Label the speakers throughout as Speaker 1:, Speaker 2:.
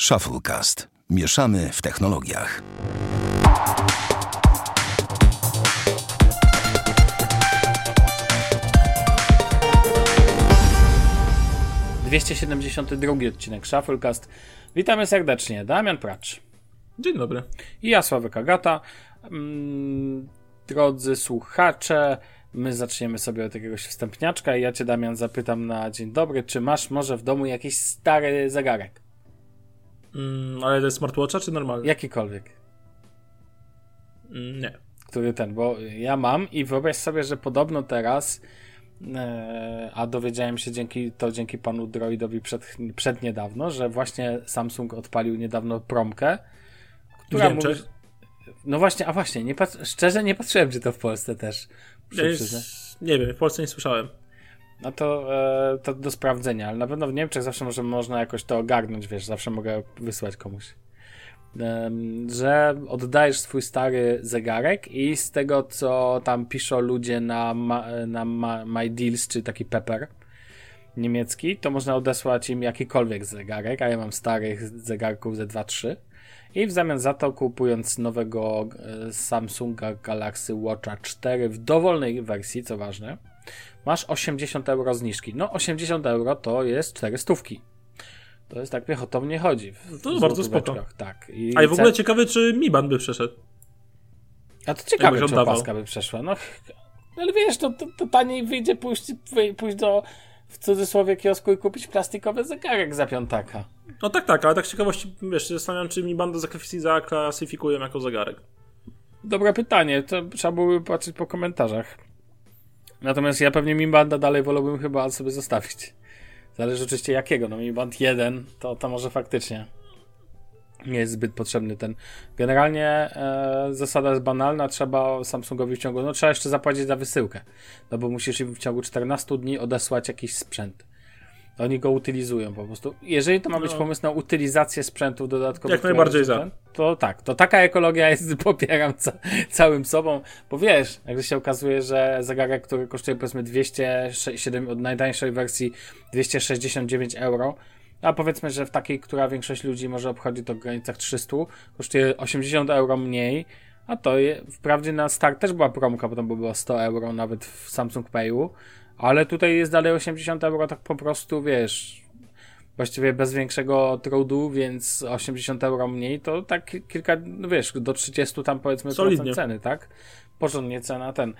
Speaker 1: Shufflecast. Mieszamy w technologiach.
Speaker 2: Dwieście siedemdziesiąty drugi odcinek Shufflecast. Witamy serdecznie. Damian Pracz.
Speaker 3: Dzień dobry.
Speaker 2: I ja, Sławek Agata. Mm, drodzy słuchacze, my zaczniemy sobie od jakiegoś wstępniaczka i ja cię, Damian, zapytam na dzień dobry, czy masz może w domu jakiś stary zegarek?
Speaker 3: Mm, ale to jest smartwatcha czy normalny?
Speaker 2: Jakikolwiek.
Speaker 3: Mm, nie.
Speaker 2: Który ten, bo ja mam i wyobraź sobie, że podobno teraz e, a dowiedziałem się dzięki to dzięki panu Droidowi przed, przed niedawno, że właśnie Samsung odpalił niedawno promkę, która mówi, no właśnie, a właśnie, nie pat- szczerze nie patrzyłem, czy to w Polsce też. Przyznać.
Speaker 3: nie wiem, w Polsce nie słyszałem.
Speaker 2: No to, e, to do sprawdzenia, ale na pewno w Niemczech zawsze może można jakoś to ogarnąć, wiesz, zawsze mogę wysłać komuś. Em, że oddajesz swój stary zegarek i z tego, co tam piszą ludzie na, ma, na ma, My Deals, czy taki Pepper niemiecki, to można odesłać im jakikolwiek zegarek, a ja mam starych zegarków ze 2-3 i w zamian za to kupując nowego e, Samsunga Galaxy Watcha 4 w dowolnej wersji, co ważne, masz 80 euro zniżki. No 80 euro to jest 4 stówki. To jest tak piechotownie chodzi. W
Speaker 3: To bardzo
Speaker 2: złotóweczkach, Tak. I
Speaker 3: A i w ogóle
Speaker 2: cen-
Speaker 3: ciekawe, czy Mi Band by przeszedł.
Speaker 2: A to ciekawe, czy opaska by przeszła. No, ale wiesz, to, to, to taniej wyjdzie pójść, pójść do w cudzysłowie kiosku i kupić plastikowy zegarek za piątaka.
Speaker 3: No tak, tak, ale tak z ciekawości, wiesz, zastanawiam, czy Mi Banda zaklasyfikują- zaklasyfikują jako zegarek.
Speaker 2: Dobre pytanie, to trzeba byłoby patrzeć po komentarzach. Natomiast ja pewnie Mi Banda dalej wolałbym chyba sobie zostawić. Zależy oczywiście jakiego. No Mi Band 1 to, to może faktycznie nie jest zbyt potrzebny ten. Generalnie e, zasada jest banalna, trzeba Samsungowi w ciągu, no trzeba jeszcze zapłacić za wysyłkę, no bo musisz im w ciągu 14 dni odesłać jakiś sprzęt. Oni go utylizują po prostu. Jeżeli to ma być
Speaker 3: No.
Speaker 2: pomysł na utylizację sprzętów dodatkowych,
Speaker 3: Jak najbardziej za.
Speaker 2: to tak, to taka ekologia jest, popieram ca całym sobą, bo wiesz, jak się okazuje, że zegarek, który kosztuje powiedzmy 207 od najtańszej wersji 269 euro, a powiedzmy, że w takiej, która większość ludzi może obchodzi to w granicach 300, kosztuje 80 euro mniej, a to je, wprawdzie na start też była promka, bo tam było 100 euro nawet w Samsung Payu, ale tutaj jest dalej 80 euro tak po prostu, wiesz, właściwie bez większego trudu, więc 80 euro mniej, to tak kilka, no wiesz, do 30 tam powiedzmy
Speaker 3: Solidnie.
Speaker 2: procent ceny, tak? Porządnie cena ten.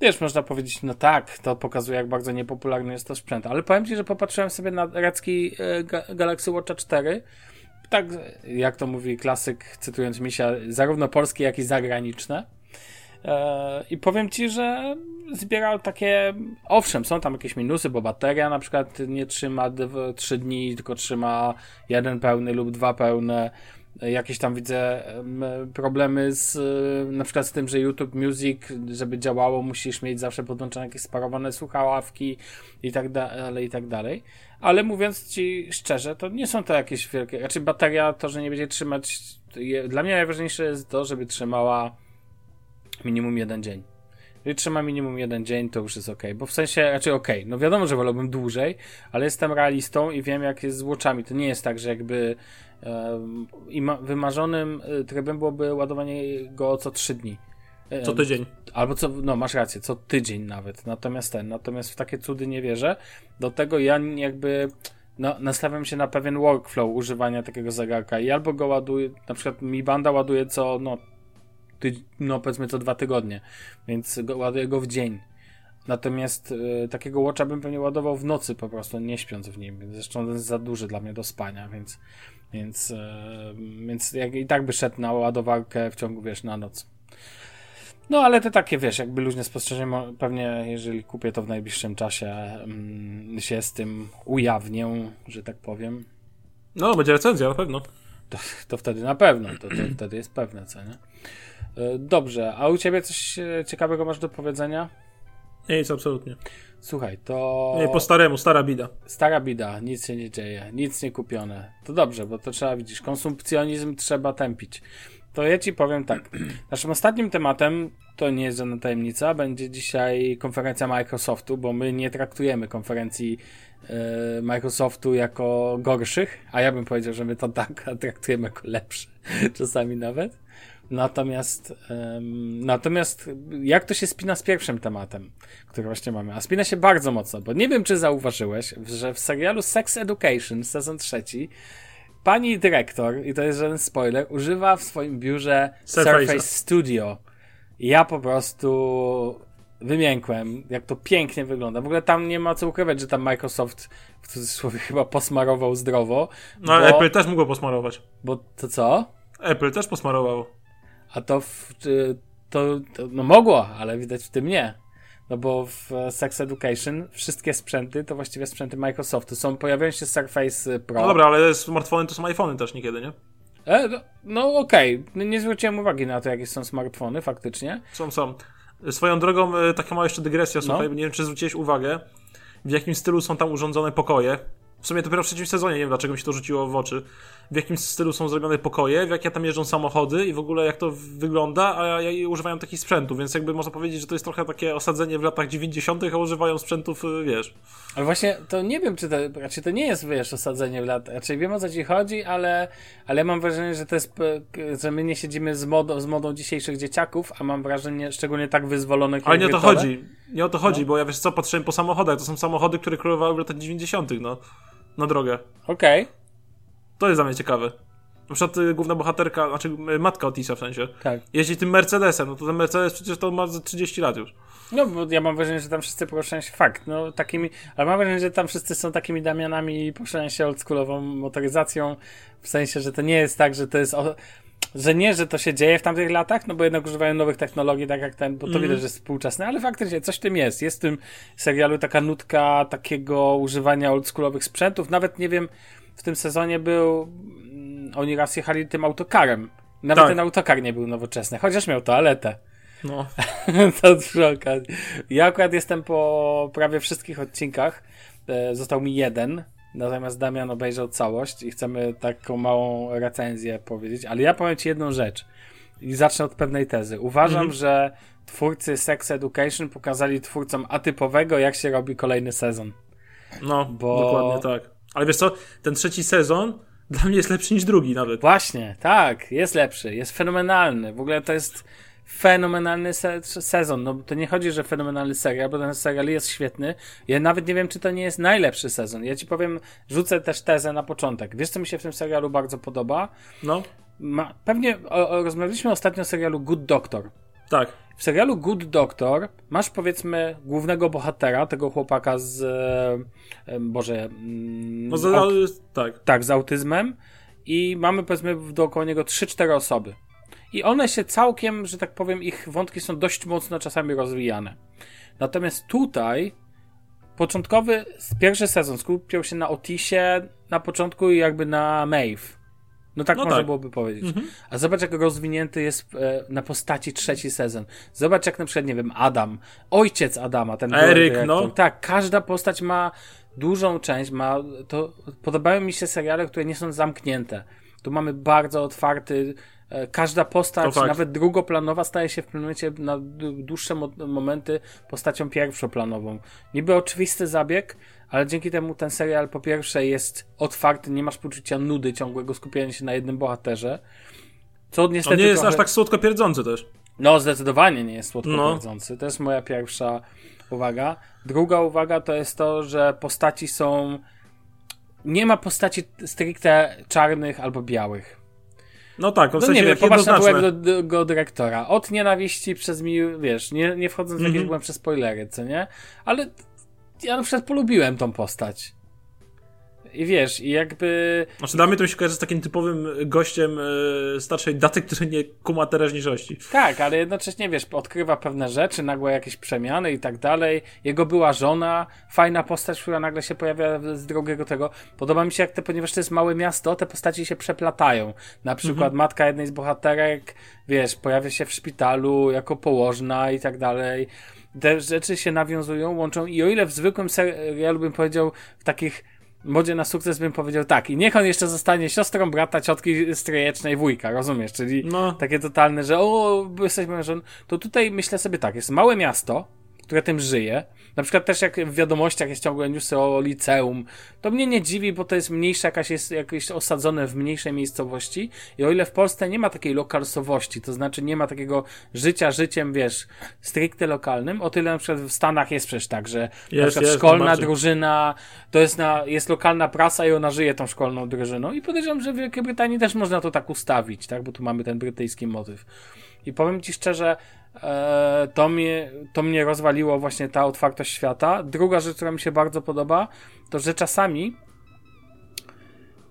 Speaker 2: Wiesz, można powiedzieć, no tak, to pokazuje, jak bardzo niepopularny jest to sprzęt, ale powiem Ci, że popatrzyłem sobie na recki e, Ga- Galaxy Watcha 4, tak, jak to mówi klasyk, cytując Misia, zarówno polskie, jak i zagraniczne. E, I powiem ci, że zbierał takie. Owszem, są tam jakieś minusy, bo bateria na przykład nie trzyma 3 dni, tylko trzyma jeden pełny lub dwa pełne. Jakieś tam widzę em, problemy z e, na przykład z tym, że YouTube Music, żeby działało, musisz mieć zawsze podłączone jakieś sparowane słuchawki i tak dalej, i tak dalej. Ale mówiąc ci szczerze, to nie są to jakieś wielkie. Znaczy, bateria, to, że nie będzie trzymać. Dla mnie najważniejsze jest to, żeby trzymała minimum jeden dzień. Jeżeli trzyma minimum jeden dzień, to już jest ok. Bo w sensie, raczej ok. No wiadomo, że wolałbym dłużej, ale jestem realistą i wiem, jak jest z watchami. To nie jest tak, że jakby wymarzonym y, trybem byłoby ładowanie go co trzy dni.
Speaker 3: Co tydzień.
Speaker 2: Albo co, no masz rację, co tydzień nawet. Natomiast ten, natomiast w takie cudy nie wierzę. Do tego ja jakby no, nastawiam się na pewien workflow używania takiego zegarka i albo go ładuję, na przykład mi banda ładuje co, no, no powiedzmy co dwa tygodnie, więc go, ładuję go w dzień. Natomiast y, takiego watcha bym pewnie ładował w nocy po prostu, nie śpiąc w nim. Zresztą on jest za duży dla mnie do spania, więc, więc, y, więc jak, i tak by szedł na ładowarkę w ciągu, wiesz, na noc. No, ale te takie, wiesz, jakby luźne spostrzeżenie, pewnie jeżeli kupię to w najbliższym czasie, mm, się z tym ujawnię, że tak powiem,
Speaker 3: No, będzie recenzja, na pewno.
Speaker 2: to, to wtedy na pewno, to, to wtedy jest pewne, co nie? E, Dobrze, a u ciebie coś e, ciekawego masz do powiedzenia?
Speaker 3: Nie, nic, absolutnie.
Speaker 2: Słuchaj, to
Speaker 3: Nie, po staremu, stara bida.
Speaker 2: stara bida, nic się nie dzieje, nic nie kupione. To dobrze, bo to trzeba, widzisz, konsumpcjonizm trzeba tępić. to ja ci powiem tak. Naszym ostatnim tematem, to nie jest żadna tajemnica, będzie dzisiaj konferencja Microsoftu, bo my nie traktujemy konferencji e, Microsoftu jako gorszych, a ja bym powiedział, że my to tak traktujemy jako lepsze, czasami nawet. Natomiast, um, natomiast jak to się spina z pierwszym tematem, który właśnie mamy? A spina się bardzo mocno, bo nie wiem, czy zauważyłeś, że w serialu Sex Education, sezon trzeci, pani dyrektor, i to jest żaden spoiler, używa w swoim biurze
Speaker 3: Surface'a.
Speaker 2: Surface Studio. Ja po prostu wymiękłem, jak to pięknie wygląda. W ogóle tam nie ma co ukrywać, że tam Microsoft w cudzysłowie chyba posmarował zdrowo.
Speaker 3: No
Speaker 2: bo,
Speaker 3: Apple też mogło posmarować.
Speaker 2: Bo to co?
Speaker 3: Apple też posmarowało.
Speaker 2: A to, w, to, to no mogło, ale widać w tym nie. No bo w e, Sex Education wszystkie sprzęty to właściwie sprzęty Microsoftu. Są, pojawiają się Surface Pro.
Speaker 3: No dobra, ale smartfony to są iPhony też niekiedy, nie?
Speaker 2: E, no, no okej, No nie zwróciłem uwagi na to, jakie są smartfony faktycznie.
Speaker 3: Są, są. Swoją drogą, e, taka mała jeszcze dygresja, słuchaj,
Speaker 2: No.
Speaker 3: nie wiem, czy zwróciłeś uwagę, w jakim stylu są tam urządzone pokoje. W sumie dopiero w trzecim sezonie, nie wiem dlaczego mi się to rzuciło w oczy. W jakim stylu są zrobione pokoje, w jakie tam jeżdżą samochody i w ogóle jak to wygląda, a ja używają takich sprzętów, więc jakby można powiedzieć, że to jest trochę takie osadzenie w latach 90., a używają sprzętów, y, wiesz.
Speaker 2: Ale właśnie to nie wiem, czy to, raczej to nie jest, wiesz, osadzenie w lat. Raczej wiem o co ci chodzi, ale, ale mam wrażenie, że to jest, k- że my nie siedzimy z modą, z modą dzisiejszych dzieciaków, a mam wrażenie, szczególnie tak wyzwolonych
Speaker 3: Ale nie o to chodzi. Nie o to chodzi,
Speaker 2: No.
Speaker 3: bo ja wiesz co, patrzyłem po samochodach, to są samochody, które królowały w latach 90., no. Na drogę.
Speaker 2: Okej,
Speaker 3: To jest dla mnie ciekawe. Na przykład y, główna bohaterka, znaczy y, matka Otisa w sensie,
Speaker 2: tak.
Speaker 3: jeździ tym Mercedesem, no to ten Mercedes przecież to ma ze 30 lat już.
Speaker 2: No, bo ja mam wrażenie, że tam wszyscy poruszają się, fakt, no takimi, ale mam wrażenie, że tam wszyscy są takimi Damianami i poruszają się oldschoolową motoryzacją, w sensie, że to nie jest tak, że to jest, o, że nie, że to się dzieje w tamtych latach, no bo jednak używają nowych technologii, tak jak ten, bo to
Speaker 3: Mhm.
Speaker 2: widać, że jest współczesne, ale faktycznie coś w tym jest. Jest w tym serialu taka nutka takiego używania oldschoolowych sprzętów, nawet nie wiem, w tym sezonie był, mm, oni raz jechali tym autokarem. Nawet
Speaker 3: Tak.
Speaker 2: ten autokar nie był nowoczesny, chociaż miał toaletę.
Speaker 3: No.
Speaker 2: to przy okazji. Ja akurat jestem po prawie wszystkich odcinkach. E, Został mi jeden. Natomiast Damian obejrzał całość i chcemy taką małą recenzję powiedzieć. Ale ja powiem Ci jedną rzecz. I zacznę od pewnej tezy. Uważam,
Speaker 3: Mhm.
Speaker 2: że twórcy Sex Education pokazali twórcom atypowego, jak się robi kolejny sezon.
Speaker 3: No,
Speaker 2: Bo-
Speaker 3: dokładnie tak. Ale wiesz co, ten trzeci sezon dla mnie jest lepszy niż drugi nawet.
Speaker 2: Właśnie, tak, jest lepszy, jest fenomenalny. W ogóle to jest fenomenalny se sezon. No to nie chodzi, że fenomenalny serial, bo ten serial jest świetny. Ja nawet nie wiem, czy to nie jest najlepszy sezon. Ja ci powiem, rzucę też tezę na początek. Wiesz, co mi się w tym serialu bardzo podoba?
Speaker 3: No,
Speaker 2: Ma, pewnie o, o, rozmawialiśmy ostatnio o serialu Good Doctor.
Speaker 3: Tak.
Speaker 2: W serialu Good Doctor masz powiedzmy głównego bohatera, tego chłopaka z. Boże. mm,
Speaker 3: No,
Speaker 2: z aut-
Speaker 3: tak.
Speaker 2: tak, z autyzmem i mamy powiedzmy dookoła niego 3-4 osoby. I one się całkiem, że tak powiem, ich wątki są dość mocno czasami rozwijane. Natomiast tutaj początkowy, pierwszy sezon skupiał się na Otisie na początku i jakby na Maeve. No tak
Speaker 3: No
Speaker 2: można
Speaker 3: tak.
Speaker 2: byłoby powiedzieć. A zobacz, jak rozwinięty jest e, na postaci trzeci sezon. Zobacz, jak na przykład, nie wiem, Adam, ojciec Adama, ten
Speaker 3: Eryk, no.
Speaker 2: Tak, każda postać ma dużą część, ma, to podobają mi się seriale, które nie są zamknięte. Tu mamy bardzo otwarty, e, każda postać, nawet drugoplanowa, staje się w pewnym momencie na dłuższe mo- momenty postacią pierwszoplanową. Niby oczywisty zabieg, ale dzięki temu ten serial po pierwsze jest otwarty, nie masz poczucia nudy, ciągłego skupiania się na jednym bohaterze. Co
Speaker 3: On
Speaker 2: niestety
Speaker 3: nie jest
Speaker 2: trochę...
Speaker 3: aż tak słodko pierdzący też.
Speaker 2: No, zdecydowanie nie jest słodko
Speaker 3: No.
Speaker 2: pierdzący. To jest moja pierwsza uwaga. Druga uwaga to jest to, że postaci są. Nie ma postaci stricte czarnych albo białych.
Speaker 3: No tak, on w
Speaker 2: No
Speaker 3: sensie
Speaker 2: nie wiem, popatrz na byłego do, do dyrektora. Od nienawiści przez mi, wiesz, nie, nie wchodząc w jakieś
Speaker 3: Mhm.
Speaker 2: głębsze spoilery, co nie? Ale ja na przykład polubiłem tą postać. I wiesz, i jakby.
Speaker 3: Znaczy mnie to mi się kojarzy z takim typowym gościem e, starszej daty, który nie kuma teraźniejszości.
Speaker 2: Tak, ale jednocześnie wiesz, odkrywa pewne rzeczy, nagłe jakieś przemiany i tak dalej. Jego była żona, fajna postać, która nagle się pojawia z drugiego tego. Podoba mi się, jak te, ponieważ to jest małe miasto, te postaci się przeplatają. Na przykład matka jednej z bohaterek, wiesz, pojawia się w szpitalu jako położna i tak dalej. Te rzeczy się nawiązują, łączą i o ile w zwykłym serialu bym powiedział, w takich modzie na sukces bym powiedział tak. I niech on jeszcze zostanie siostrą brata, ciotki strejecznej, wujka, rozumiesz? Czyli
Speaker 3: No.
Speaker 2: takie totalne, że o, jesteśmy mężem. To tutaj myślę sobie tak, jest małe miasto, które tym żyje. Na przykład też jak w wiadomościach jest ciągle newsy o liceum, to mnie nie dziwi, bo to jest mniejsze, jakaś jest jakieś osadzone w mniejszej miejscowości i o ile w Polsce nie ma takiej lokalsowości, to znaczy nie ma takiego życia życiem, wiesz, stricte lokalnym, o tyle na przykład w Stanach jest przecież tak, że na
Speaker 3: Jest,
Speaker 2: przykład
Speaker 3: jest,
Speaker 2: szkolna
Speaker 3: najbardziej.
Speaker 2: drużyna, to jest na, jest lokalna prasa i ona żyje tą szkolną drużyną i podejrzewam, że w Wielkiej Brytanii też można to tak ustawić, tak, bo tu mamy ten brytyjski motyw. I powiem ci szczerze, e, to, mnie, to mnie rozwaliło właśnie ta otwartość świata. Druga rzecz, która mi się bardzo podoba, to że czasami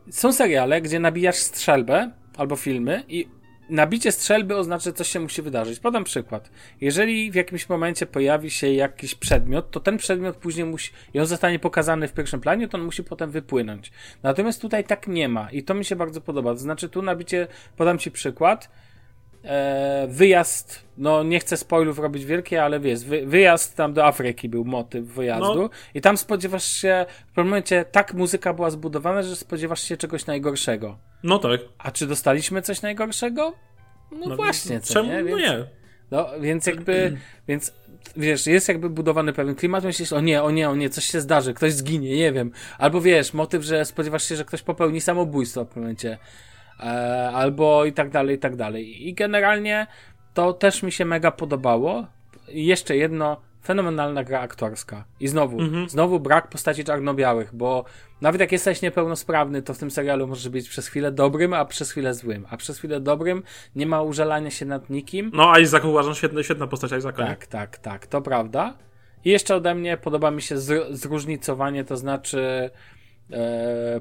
Speaker 2: są seriale, gdzie nabijasz strzelbę albo filmy i nabicie strzelby oznacza, że coś się musi wydarzyć. Podam przykład. Jeżeli w jakimś momencie pojawi się jakiś przedmiot, to ten przedmiot później musi, i on zostanie pokazany w pierwszym planie, to on musi potem wypłynąć. Natomiast tutaj tak nie ma i to mi się bardzo podoba. To znaczy tu nabicie, podam ci przykład, e, wyjazd, no nie chcę spoilów robić wielkie, ale wiesz, wy, wyjazd tam do Afryki był motyw wyjazdu
Speaker 3: No.
Speaker 2: i tam spodziewasz się, w pewnym momencie tak muzyka była zbudowana, że spodziewasz się czegoś najgorszego.
Speaker 3: No tak.
Speaker 2: A czy dostaliśmy coś najgorszego? No,
Speaker 3: No,
Speaker 2: właśnie, co
Speaker 3: Czemu?
Speaker 2: nie?
Speaker 3: No
Speaker 2: Więc,
Speaker 3: nie.
Speaker 2: no, więc jakby, więc wiesz, jest jakby budowany pewien klimat, myślisz, o nie, o nie, o nie, coś się zdarzy, ktoś zginie, nie wiem. Albo wiesz, motyw, że spodziewasz się, że ktoś popełni samobójstwo w pewnym momencie. E, albo i tak dalej, i tak dalej. I generalnie to też mi się mega podobało. I jeszcze jedno, fenomenalna gra aktorska. I znowu, znowu brak postaci czarno-białych, bo nawet jak jesteś niepełnosprawny, to w tym serialu możesz być przez chwilę dobrym, a przez chwilę złym. A przez chwilę dobrym nie ma użalania się nad nikim.
Speaker 3: No, Isaac uważam, świetna, świetna postać Isaaca.
Speaker 2: Tak, tak, tak, to prawda. I jeszcze ode mnie podoba mi się zr- zróżnicowanie, to znaczy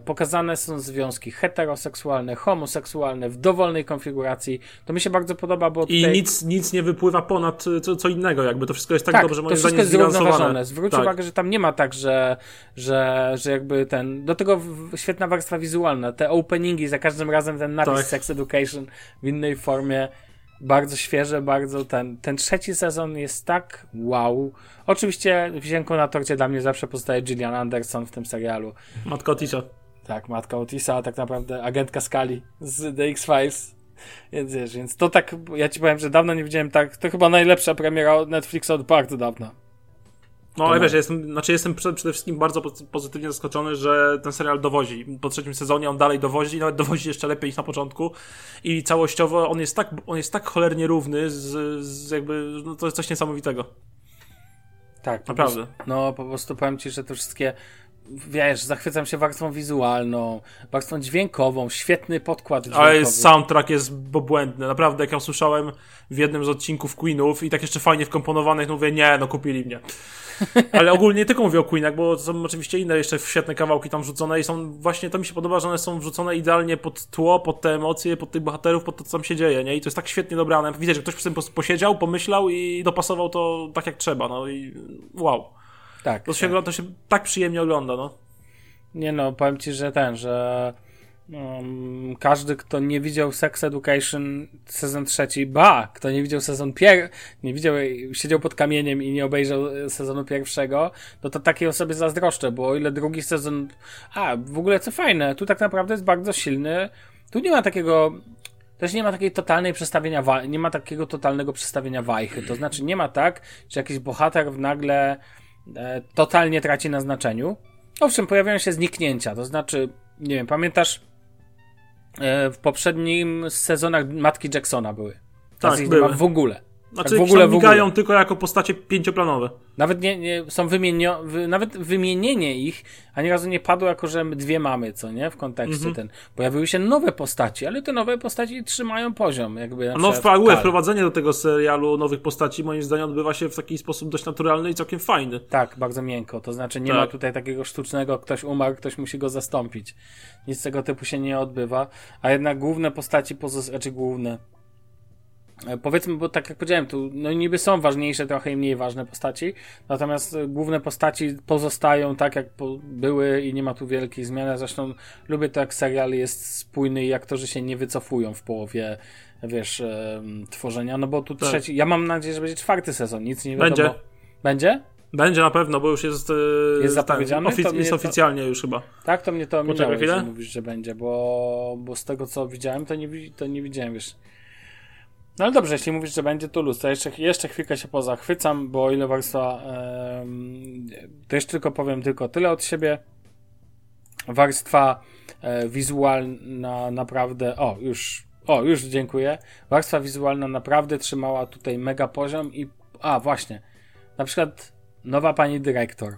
Speaker 2: pokazane są związki heteroseksualne, homoseksualne w dowolnej konfiguracji. To mi się bardzo podoba, bo
Speaker 3: I
Speaker 2: tutaj...
Speaker 3: nic, nic nie wypływa ponad co, co innego, jakby to wszystko jest tak,
Speaker 2: tak,
Speaker 3: dobrze
Speaker 2: to
Speaker 3: moim
Speaker 2: wszystko
Speaker 3: zdaniem
Speaker 2: jest zrównoważone. Zwróć
Speaker 3: Tak.
Speaker 2: uwagę, że tam nie ma tak, że, że, że jakby ten. Do tego świetna warstwa wizualna. Te openingi, za każdym razem ten napis
Speaker 3: Tak.
Speaker 2: Sex Education w innej formie. Bardzo świeże, bardzo ten. Ten trzeci sezon jest tak wow. Oczywiście wisienką na torcie dla mnie zawsze pozostaje Gillian Anderson w tym serialu.
Speaker 3: Matka Otisa.
Speaker 2: Tak, matka Otisa, a tak naprawdę agentka Skali z The X-Files. Więc wiesz, więc to tak, ja ci powiem, że dawno nie widziałem tak, to chyba najlepsza premiera Netflixa od bardzo dawna.
Speaker 3: No ale wiesz, ja jestem, znaczy jestem przede, wszystkim bardzo pozy- pozytywnie zaskoczony, że ten serial dowozi. Po trzecim sezonie on dalej dowozi, nawet dowozi jeszcze lepiej niż na początku. I całościowo on jest tak, on jest tak cholernie równy, z, z jakby, no to jest coś niesamowitego.
Speaker 2: Tak,
Speaker 3: Naprawdę.
Speaker 2: Prostu, no, po prostu powiem ci, że te wszystkie. Wiesz, zachwycam się warstwą wizualną, warstwą dźwiękową, świetny podkład dźwiękowy.
Speaker 3: Ale soundtrack jest obłędny. Naprawdę, jak ja usłyszałem w jednym z odcinków Queenów i tak jeszcze fajnie wkomponowanych, no mówię, nie, no kupili mnie. Ale ogólnie nie tylko mówię o Queenach, bo są oczywiście inne jeszcze świetne kawałki tam wrzucone i są właśnie, to mi się podoba, że one są wrzucone idealnie pod tło, pod te emocje, pod tych bohaterów, pod to, co tam się dzieje, nie? I to jest tak świetnie dobrane. Widać, że ktoś przy tym pos- posiedział, pomyślał i dopasował to tak jak trzeba, no i wow.
Speaker 2: Tak,
Speaker 3: To się,
Speaker 2: tak.
Speaker 3: to się tak przyjemnie ogląda, no.
Speaker 2: Nie no, powiem ci, że ten, że um, każdy, kto nie widział Sex Education sezon trzeci, ba, kto nie widział sezon pier, nie widział, siedział pod kamieniem i nie obejrzał e, sezonu pierwszego, no to takiej osobie zazdroszczę, bo o ile drugi sezon, a w ogóle co fajne, tu tak naprawdę jest bardzo silny, tu nie ma takiego, też nie ma takiej totalnej przestawienia, nie ma takiego totalnego przestawienia wajchy, to znaczy nie ma tak, że jakiś bohater nagle e, totalnie traci na znaczeniu, Owszem, pojawiają się zniknięcia, to znaczy, nie wiem, pamiętasz e, w poprzednim sezonach Matki Jacksona były. Teraz
Speaker 3: Tak,
Speaker 2: ich nie ma
Speaker 3: były.
Speaker 2: w ogóle.
Speaker 3: Znaczy,
Speaker 2: w ogóle, w
Speaker 3: migają
Speaker 2: ogóle.
Speaker 3: tylko jako postacie pięcioplanowe.
Speaker 2: Nawet nie, nie są wymienio, wy, nawet wymienienie ich ani razu nie padło jako, że my dwie mamy, co nie, w kontekście
Speaker 3: Mhm.
Speaker 2: ten. Pojawiły się nowe postaci, ale te nowe postaci trzymają poziom, jakby
Speaker 3: No, w
Speaker 2: Kal.
Speaker 3: wprowadzenie do tego serialu nowych postaci, moim zdaniem, odbywa się w taki sposób dość naturalny i całkiem fajny.
Speaker 2: Tak, bardzo miękko. To znaczy nie
Speaker 3: Tak.
Speaker 2: ma tutaj takiego sztucznego, ktoś umarł, ktoś musi go zastąpić. Nic tego typu się nie odbywa, a jednak główne postaci pozostają, znaczy główne. E, Powiedzmy, bo tak jak powiedziałem, tu no niby są ważniejsze, trochę i mniej ważne postaci, natomiast e, główne postaci pozostają tak, jak po, były i nie ma tu wielkich zmian. Ja Zresztą lubię to, jak serial jest spójny i aktorzy się nie wycofują w połowie, wiesz, em, tworzenia, no bo tu
Speaker 3: Tak.
Speaker 2: trzeci, ja mam nadzieję, że będzie czwarty sezon, nic nie wiadomo.
Speaker 3: Będzie.
Speaker 2: Będzie?
Speaker 3: Będzie na pewno, bo już jest. e,
Speaker 2: Jest zapowiedziany?
Speaker 3: ofic-
Speaker 2: To
Speaker 3: jest
Speaker 2: to-
Speaker 3: oficjalnie już chyba.
Speaker 2: Tak, to mnie to
Speaker 3: Poczekaj
Speaker 2: minęło,
Speaker 3: chwilę.
Speaker 2: że mówisz, że będzie, bo, bo z tego co widziałem, to nie, to nie widziałem, wiesz. No ale dobrze, jeśli mówisz, że będzie to luz, to jeszcze, jeszcze chwilkę się pozachwycam, bo o ile warstwa, to jeszcze tylko powiem tylko tyle od siebie. Warstwa e, wizualna naprawdę, o już, o już dziękuję. Warstwa wizualna naprawdę trzymała tutaj mega poziom i, a właśnie, na przykład nowa pani dyrektor.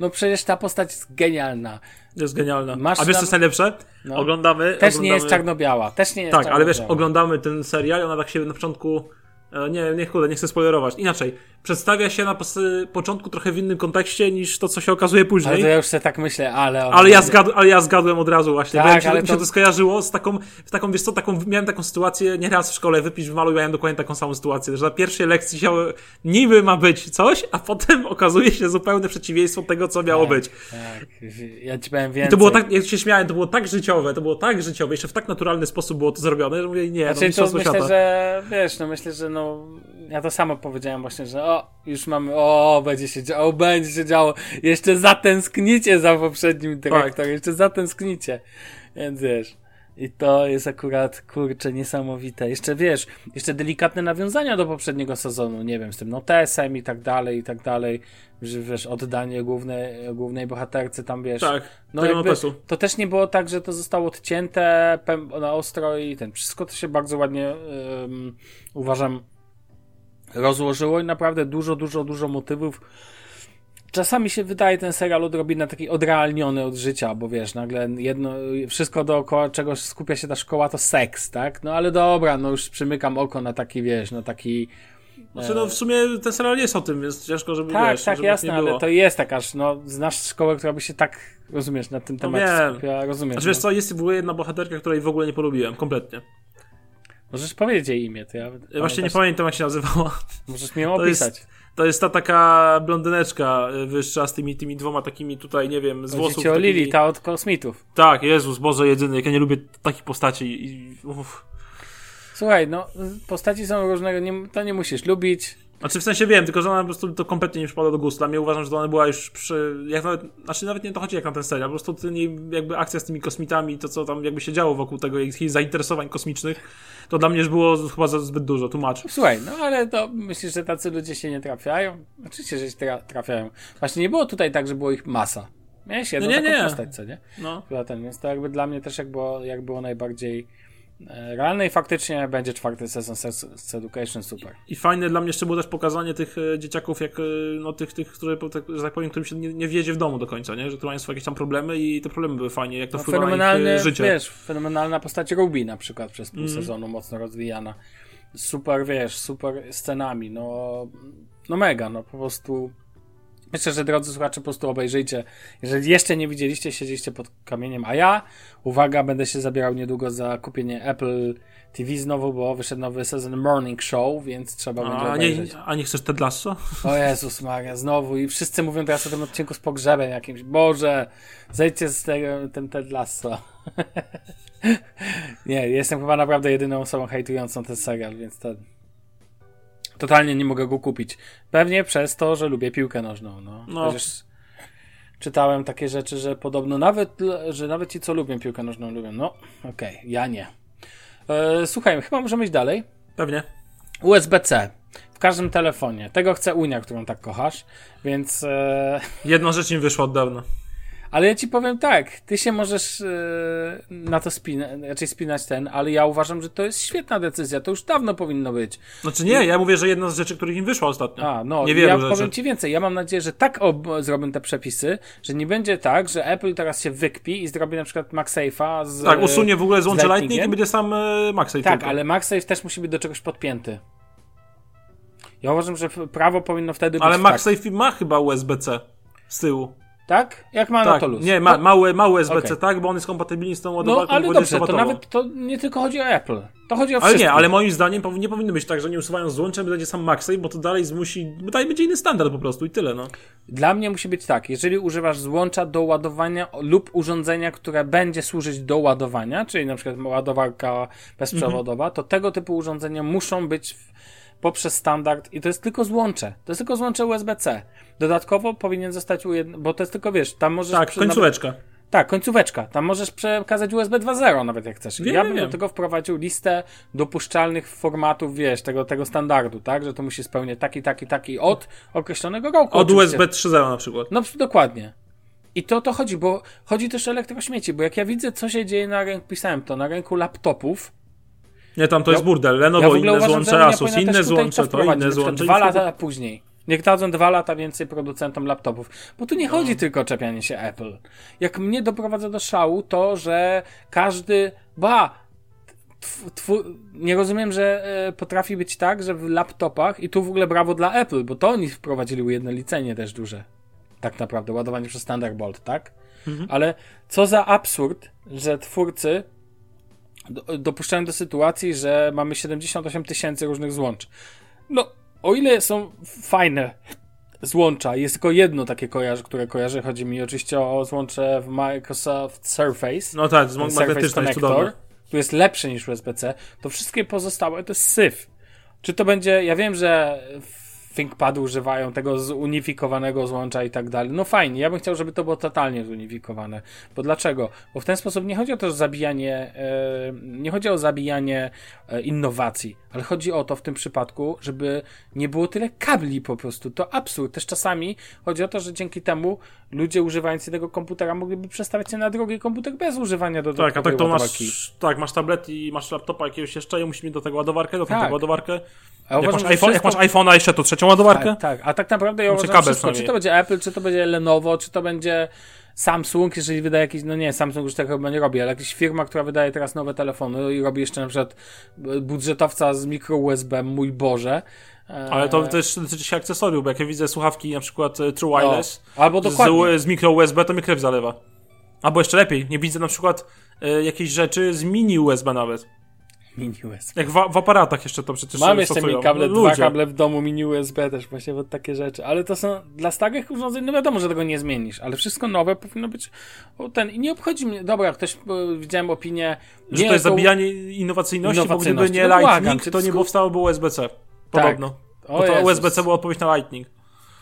Speaker 2: No przecież ta postać jest genialna.
Speaker 3: Jest genialna.
Speaker 2: Masz
Speaker 3: A wiesz, co jest najlepsze?
Speaker 2: No.
Speaker 3: Oglądamy.
Speaker 2: Też
Speaker 3: oglądamy...
Speaker 2: nie jest czarno-biała. Też nie jest
Speaker 3: Tak, ale wiesz, oglądamy ten serial i ona tak się na początku. E, Nie, nie, kurde, nie chcę spoilerować. Inaczej, przedstawia się na początku trochę w innym kontekście niż to, co się okazuje później.
Speaker 2: Ale to ja już sobie tak myślę, ale...
Speaker 3: Ale ja, zgadł, ale ja zgadłem od razu właśnie.
Speaker 2: Tak,
Speaker 3: Tak, mi, się,
Speaker 2: ale
Speaker 3: mi się
Speaker 2: to-
Speaker 3: to skojarzyło z taką, z taką, wiesz co, taką, miałem taką sytuację nieraz w szkole, wypisz w malu, miałem dokładnie taką samą sytuację, że na pierwszej lekcji się, niby ma być coś, a potem okazuje się zupełne przeciwieństwo tego, co miało być.
Speaker 2: Tak, ja ci powiem
Speaker 3: I
Speaker 2: więcej.
Speaker 3: to było tak, jak się śmiałem, to było tak życiowe, to było tak życiowe, jeszcze w tak naturalny sposób było to zrobione, że mówię, nie, no
Speaker 2: Znaczy, to
Speaker 3: mistrzostwo
Speaker 2: myślę,
Speaker 3: świata.
Speaker 2: że wiesz, no myślę, że no ja to samo powiedziałem właśnie, że o, już mamy, o, będzie się działo, będzie się działo, jeszcze zatęsknicie za poprzednim dyrektorem, jeszcze zatęsknicie, więc wiesz. I to jest akurat, kurczę, niesamowite. Jeszcze wiesz, jeszcze delikatne nawiązania do poprzedniego sezonu, nie wiem, z tym notesem i tak dalej, i tak dalej, że wiesz, oddanie głównej, głównej bohaterce tam, wiesz,
Speaker 3: Tak,
Speaker 2: no jakby,
Speaker 3: notesu.
Speaker 2: to też nie było tak, że to zostało odcięte na ostro i ten. Wszystko to się bardzo ładnie ym, uważam rozłożyło i naprawdę dużo, dużo, dużo motywów. Czasami się wydaje ten serial odrobinę taki odrealniony od życia, bo wiesz, nagle jedno, wszystko dookoła czego skupia się ta szkoła to seks, tak? No ale dobra, no już przymykam oko na taki, wiesz, no taki
Speaker 3: Znaczy, no w sumie ten serial jest o tym, więc ciężko, żeby
Speaker 2: tak,
Speaker 3: wiesz,
Speaker 2: tak,
Speaker 3: żeby
Speaker 2: jasne,
Speaker 3: nie
Speaker 2: ale to jest takaż, no, znasz szkołę, która by się tak, rozumiesz, na tym
Speaker 3: No
Speaker 2: temacie
Speaker 3: wiem.
Speaker 2: skupia, rozumiesz.
Speaker 3: Znaczy, wiesz
Speaker 2: no.
Speaker 3: co, jest w ogóle jedna bohaterka, której w ogóle nie polubiłem, kompletnie.
Speaker 2: Możesz powiedzieć jej imię, to ja...
Speaker 3: Właśnie nie
Speaker 2: pamiętasz?
Speaker 3: pamiętam, jak się nazywała.
Speaker 2: Możesz mi ją
Speaker 3: To jest-
Speaker 2: opisać.
Speaker 3: To jest ta taka blondyneczka y, wyższa z tymi, tymi dwoma takimi tutaj, nie wiem, z
Speaker 2: Chodzi
Speaker 3: włosów.
Speaker 2: ci o
Speaker 3: takimi...
Speaker 2: Lili, ta od kosmitów.
Speaker 3: Tak, Jezus, Boże jedyny, jak ja nie lubię takich postaci i...
Speaker 2: Słuchaj, no, postaci są różnego, nie, to nie musisz lubić.
Speaker 3: Znaczy w sensie wiem, tylko że ona po prostu to kompletnie nie przypada do gustu. Dla mnie uważam, że to ona była już przy. Jak nawet, znaczy nawet nie to chodzi jak na ten serial, po prostu ten jej jakby akcja z tymi kosmitami, to co tam jakby się działo wokół tego, jej zainteresowań kosmicznych, to dla mnie już było chyba zbyt dużo, tłumacz.
Speaker 2: Słuchaj, no ale to myślisz, że tacy ludzie się nie trafiają? Oczywiście, że się tra- trafiają. Właśnie nie było tutaj tak, że było ich masa. Miałeś jedną
Speaker 3: No nie,
Speaker 2: taką
Speaker 3: nie.
Speaker 2: postać, co nie?
Speaker 3: No.
Speaker 2: Chyba ten, więc to jakby dla mnie też jak było, jak było najbardziej e, realne i faktycznie będzie czwarty sezon Sex Education, super.
Speaker 3: I fajne dla mnie jeszcze było też pokazanie tych e, dzieciaków, jak e, no tych, tych które, tak, że tak powiem, którym się nie, nie wiedzie w domu do końca, nie? Że tu mają swoje jakieś tam problemy i te problemy były fajnie, jak to
Speaker 2: No,
Speaker 3: wpływa na ich życie.
Speaker 2: wiesz, fenomenalna postać Ruby na przykład przez pół
Speaker 3: Mhm.
Speaker 2: sezonu mocno rozwijana. Super, wiesz, super scenami, no, no mega, no po prostu myślę, że drodzy słuchacze po prostu obejrzyjcie. Jeżeli jeszcze nie widzieliście, siedzieliście pod kamieniem, a ja, uwaga, będę się zabierał niedługo za kupienie Apple TV znowu, bo wyszedł nowy sezon Morning Show, więc trzeba będzie
Speaker 3: A
Speaker 2: obejrzeć.
Speaker 3: nie, a nie chcesz Ted Lasso?
Speaker 2: O Jezus Maria, znowu i wszyscy mówią teraz o tym odcinku z pogrzebem jakimś. Boże, zejdźcie z tego, ten Ted Lasso. nie, jestem chyba naprawdę jedyną osobą hejtującą ten serial, więc to totalnie nie mogę go kupić. Pewnie przez to, że lubię piłkę nożną, no.
Speaker 3: No.
Speaker 2: Chociaż czytałem takie rzeczy, że podobno nawet, że nawet ci, co lubią piłkę nożną, lubią. No, okej, ja nie. E, słuchaj, chyba możemy iść dalej.
Speaker 3: Pewnie.
Speaker 2: USB-C w każdym telefonie. Tego chce Unia, którą tak kochasz, więc. E,
Speaker 3: Jedna rzecz im wyszła od dawna.
Speaker 2: Ale ja ci powiem tak, ty się możesz e, na to spinać, raczej spinać ten, ale ja uważam, że to jest świetna decyzja. To już dawno powinno być.
Speaker 3: Znaczy nie, ja mówię, że jedna z rzeczy, których im wyszła ostatnio.
Speaker 2: A, no,
Speaker 3: Niewielu
Speaker 2: ja
Speaker 3: rzeczy.
Speaker 2: powiem ci więcej. Ja mam nadzieję, że tak ob- zrobią te przepisy, że nie będzie tak, że Apple teraz się wykpi i zrobi na przykład MagSafe'a z.
Speaker 3: Tak, usunie w ogóle
Speaker 2: z
Speaker 3: złącze Lightning i będzie sam e, MagSafe
Speaker 2: Tak,
Speaker 3: tylko.
Speaker 2: ale MagSafe też musi być do czegoś podpięty. Ja uważam, że prawo powinno wtedy
Speaker 3: Ale
Speaker 2: być tak.
Speaker 3: MagSafe ma chyba USB-C z tyłu.
Speaker 2: Tak? Jak ma
Speaker 3: tak,
Speaker 2: na to luz.
Speaker 3: nie, ma, małe, małe USB-C,
Speaker 2: Okej.
Speaker 3: tak, bo on jest kompatybilny z tą
Speaker 2: No,
Speaker 3: ładowarką
Speaker 2: ale dobrze, to
Speaker 3: 20W.
Speaker 2: nawet to nie tylko chodzi o Apple. To chodzi o
Speaker 3: Ale
Speaker 2: wszystko.
Speaker 3: nie, ale moim zdaniem nie powinno być tak, że nie usuwają złącze, będzie sam MagSafe, bo to dalej zmusi, bo dalej będzie inny standard po prostu i tyle, no.
Speaker 2: Dla mnie musi być tak, jeżeli używasz złącza do ładowania lub urządzenia, które będzie służyć do ładowania, czyli na przykład ładowarka bezprzewodowa,
Speaker 3: Mhm.
Speaker 2: to tego typu urządzenia muszą być w, poprzez standard i to jest tylko złącze. To jest tylko złącze USB-C. Dodatkowo powinien zostać u jedno, bo to jest tylko, wiesz, tam możesz...
Speaker 3: Tak,
Speaker 2: przy-
Speaker 3: końcóweczka.
Speaker 2: tak, końcóweczka. Tam możesz przekazać USB 2.0 nawet jak chcesz.
Speaker 3: Wiem,
Speaker 2: ja
Speaker 3: wiem,
Speaker 2: bym do
Speaker 3: wiem.
Speaker 2: tego wprowadził listę dopuszczalnych formatów, wiesz, tego, tego standardu, tak? Że to musi spełniać taki, taki, taki od określonego roku.
Speaker 3: Od
Speaker 2: oczywiście.
Speaker 3: USB 3.0 na przykład.
Speaker 2: No dokładnie. I to o to chodzi, bo chodzi też o elektrośmieci, bo jak ja widzę, co się dzieje na rynku, pisałem to, na rynku laptopów,
Speaker 3: Nie, tam to
Speaker 2: Ja-
Speaker 3: jest burdel.
Speaker 2: ja
Speaker 3: Lenovo
Speaker 2: ogóle
Speaker 3: inne
Speaker 2: uważam,
Speaker 3: złącze, Asus inne złącze, to inne złącze.
Speaker 2: Dwa lata później. Niech dadzą dwa lata więcej producentom laptopów. Bo tu nie
Speaker 3: No.
Speaker 2: chodzi tylko o czepianie się Apple. Jak mnie doprowadza do szału to, że każdy, ba, nie rozumiem, że e, potrafi być tak, że w laptopach, i tu w ogóle brawo dla Apple, bo to oni wprowadzili ujednolicenie też duże. Tak naprawdę, ładowanie przez Thunderbolt, tak?
Speaker 3: Mhm.
Speaker 2: Ale co za absurd, że twórcy do, dopuszczają do sytuacji, że mamy 78 tysięcy różnych złącz. No, o ile są fajne złącza, jest tylko jedno takie kojarzę, które kojarzę, chodzi mi oczywiście o złącze w Microsoft Surface,
Speaker 3: No tak, z
Speaker 2: ten
Speaker 3: magnetyczne jest
Speaker 2: który jest lepszy niż USB-C, to wszystkie pozostałe to jest syf. Czy to będzie, ja wiem, że w ThinkPadu używają tego zunifikowanego złącza i tak dalej. No fajnie, ja bym chciał, żeby to było totalnie zunifikowane. Bo dlaczego? Bo w ten sposób nie chodzi o to, że zabijanie, e, nie chodzi o zabijanie e, innowacji, ale chodzi o to w tym przypadku, żeby nie było tyle kabli po prostu. To absurd. Też czasami chodzi o to, że dzięki temu ludzie używający tego komputera mogliby przestawiać się na drugi komputer bez używania do
Speaker 3: Tak, a tak to masz, tak, masz tablet i masz laptopa jakiegoś jeszcze i musisz mieć do tego ładowarkę, do
Speaker 2: Tak.
Speaker 3: tego ładowarkę.
Speaker 2: A
Speaker 3: Jak
Speaker 2: uważam,
Speaker 3: masz, iPhone, jak masz iPhone'a jeszcze to trzecią ładowarkę?
Speaker 2: Tak, tak, a tak naprawdę ja uważam wszystko, czy to będzie Apple, czy to będzie Lenovo, czy to będzie Samsung, jeżeli wydaje jakiś, no nie, Samsung już tego chyba nie robi, ale jakaś firma, która wydaje teraz nowe telefony i robi jeszcze na przykład budżetowca z mikro USB, mój Boże. E,
Speaker 3: Ale to też dotyczy się akcesoriów, bo jak ja widzę słuchawki na przykład e, True
Speaker 2: no,
Speaker 3: Wireless
Speaker 2: Albo dokładnie.
Speaker 3: z, z mikro USB, to mi krew zalewa. Albo jeszcze lepiej, nie widzę na przykład e, jakieś rzeczy z mini USB nawet.
Speaker 2: Mini USB.
Speaker 3: Jak w, w aparatach jeszcze to przecież
Speaker 2: Mam jeszcze
Speaker 3: stosują.
Speaker 2: mini kable,
Speaker 3: No,
Speaker 2: dwa kable w domu, mini USB też, właśnie od takie rzeczy. Ale to są dla starych urządzeń, no wiadomo, że tego nie zmienisz, ale wszystko nowe powinno być o, ten. I nie obchodzi mnie, dobra, ktoś, bo widziałem opinię,
Speaker 3: Że
Speaker 2: nie
Speaker 3: to jest
Speaker 2: jako-
Speaker 3: zabijanie innowacyjności, bo gdyby
Speaker 2: Innowacyjności.
Speaker 3: nie
Speaker 2: No
Speaker 3: Lightning, to
Speaker 2: to
Speaker 3: nie powstałoby USB-C. Podobno.
Speaker 2: O
Speaker 3: Bo to
Speaker 2: Jezus.
Speaker 3: USB-C była odpowiedź na Lightning.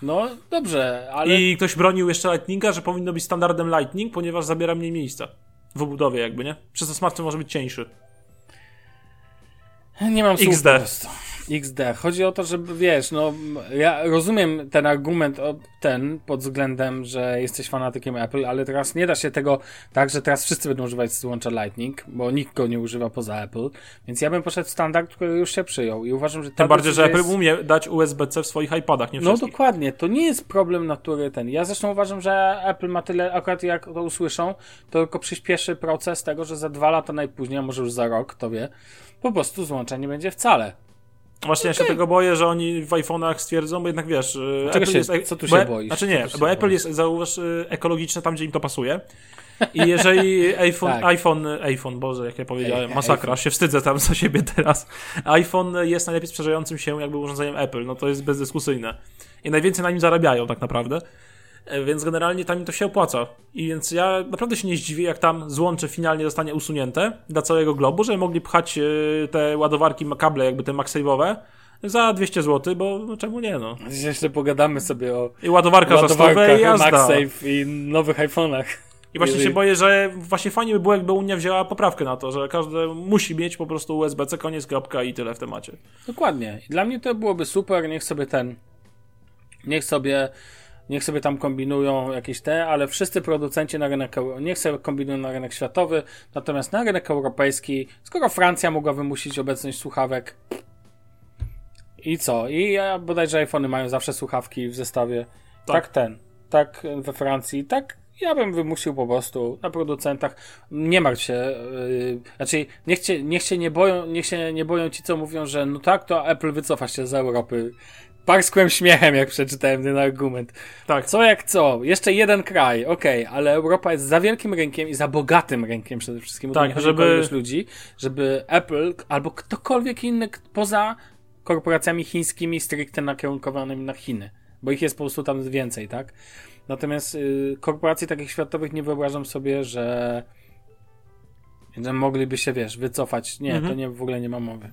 Speaker 2: No dobrze, ale.
Speaker 3: I ktoś bronił jeszcze Lightninga, że powinno być standardem Lightning, ponieważ zabiera mniej miejsca. W obudowie jakby, nie? Przez to smartfon może być cieńszy.
Speaker 2: Nie mam słów
Speaker 3: XD.
Speaker 2: po prostu. XD. Chodzi o to, żeby wiesz, no ja rozumiem ten argument o ten pod względem, że jesteś fanatykiem Apple, ale teraz nie da się tego tak, że teraz wszyscy będą używać złącza Lightning, bo nikt go nie używa poza Apple. Więc ja bym poszedł w standard, który już się przyjął i uważam, że
Speaker 3: Tym bardziej, że Apple
Speaker 2: jest...
Speaker 3: umie dać USB-C w swoich iPadach, nie
Speaker 2: No
Speaker 3: wszystkich.
Speaker 2: dokładnie, to nie jest problem natury ten. Ja zresztą uważam, że Apple ma tyle, akurat jak to usłyszą, to tylko przyspieszy proces tego, że za dwa lata najpóźniej, a może już za rok, to wie, po prostu złącza nie będzie wcale.
Speaker 3: Właśnie ja się tego boję, że oni w iPhone'ach stwierdzą, bo jednak wiesz... e,
Speaker 2: Czego
Speaker 3: Apple
Speaker 2: się-
Speaker 3: jest,
Speaker 2: co tu
Speaker 3: bo,
Speaker 2: się boisz?
Speaker 3: Znaczy nie, bo Apple
Speaker 2: boisz?
Speaker 3: jest, zauważ, e, ekologiczne tam, gdzie im to pasuje. I jeżeli iPhone,
Speaker 2: Tak.
Speaker 3: iPhone, iPhone, Boże, jak ja powiedziałem, masakra,
Speaker 2: iPhone.
Speaker 3: się wstydzę tam za siebie teraz. iPhone jest najlepiej sprzedającym się jakby urządzeniem Apple, no to jest bezdyskusyjne. I najwięcej na nim zarabiają tak naprawdę. E, Więc generalnie tam im to się opłaca. I więc ja naprawdę się nie zdziwię, jak tam złącze finalnie zostanie usunięte dla całego globu, że mogli pchać e, te ładowarki, kable jakby te MagSafe'owe za 200 zł, bo no, czemu nie no.
Speaker 2: Jeszcze pogadamy sobie o
Speaker 3: I ładowarka za 100 i
Speaker 2: ładowarkach,
Speaker 3: jazda.
Speaker 2: MagSafe i nowych iPhone'ach.
Speaker 3: I właśnie
Speaker 2: Jeżeli-
Speaker 3: się boję, że właśnie fajnie by było, jakby Unia wzięła poprawkę na to, że każdy musi mieć po prostu USB-C, koniec, kropka i tyle w temacie.
Speaker 2: Dokładnie. I dla mnie to byłoby super, niech sobie ten, niech sobie, niech sobie tam kombinują jakieś te, ale wszyscy producenci na rynek, niech sobie kombinują na rynek światowy, natomiast na rynek europejski, skoro Francja mogła wymusić obecność słuchawek, i co? I ja bodajże iPhony mają zawsze słuchawki w zestawie. Tak,
Speaker 3: Tak.
Speaker 2: ten. Tak we Francji. Tak ja bym wymusił po prostu na producentach. Nie martw się. Yy, znaczy, niech, cię, niech się nie boją, niech się nie boją ci, co mówią, że no tak, to Apple wycofa się z Europy. Parskłem śmiechem, jak przeczytałem ten argument.
Speaker 3: Tak.
Speaker 2: Co jak co? Jeszcze jeden kraj, okej, ale Europa jest za wielkim rynkiem i za bogatym rynkiem przede wszystkim.
Speaker 3: Tak, żeby-
Speaker 2: ludzi, żeby Apple albo ktokolwiek inny poza korporacjami chińskimi stricte nakierunkowanymi na Chiny, bo ich jest po prostu tam więcej, tak? Natomiast y, korporacji takich światowych nie wyobrażam sobie, że, że mogliby się, wiesz, wycofać. Nie,
Speaker 3: Mhm.
Speaker 2: to nie, w ogóle nie ma mowy.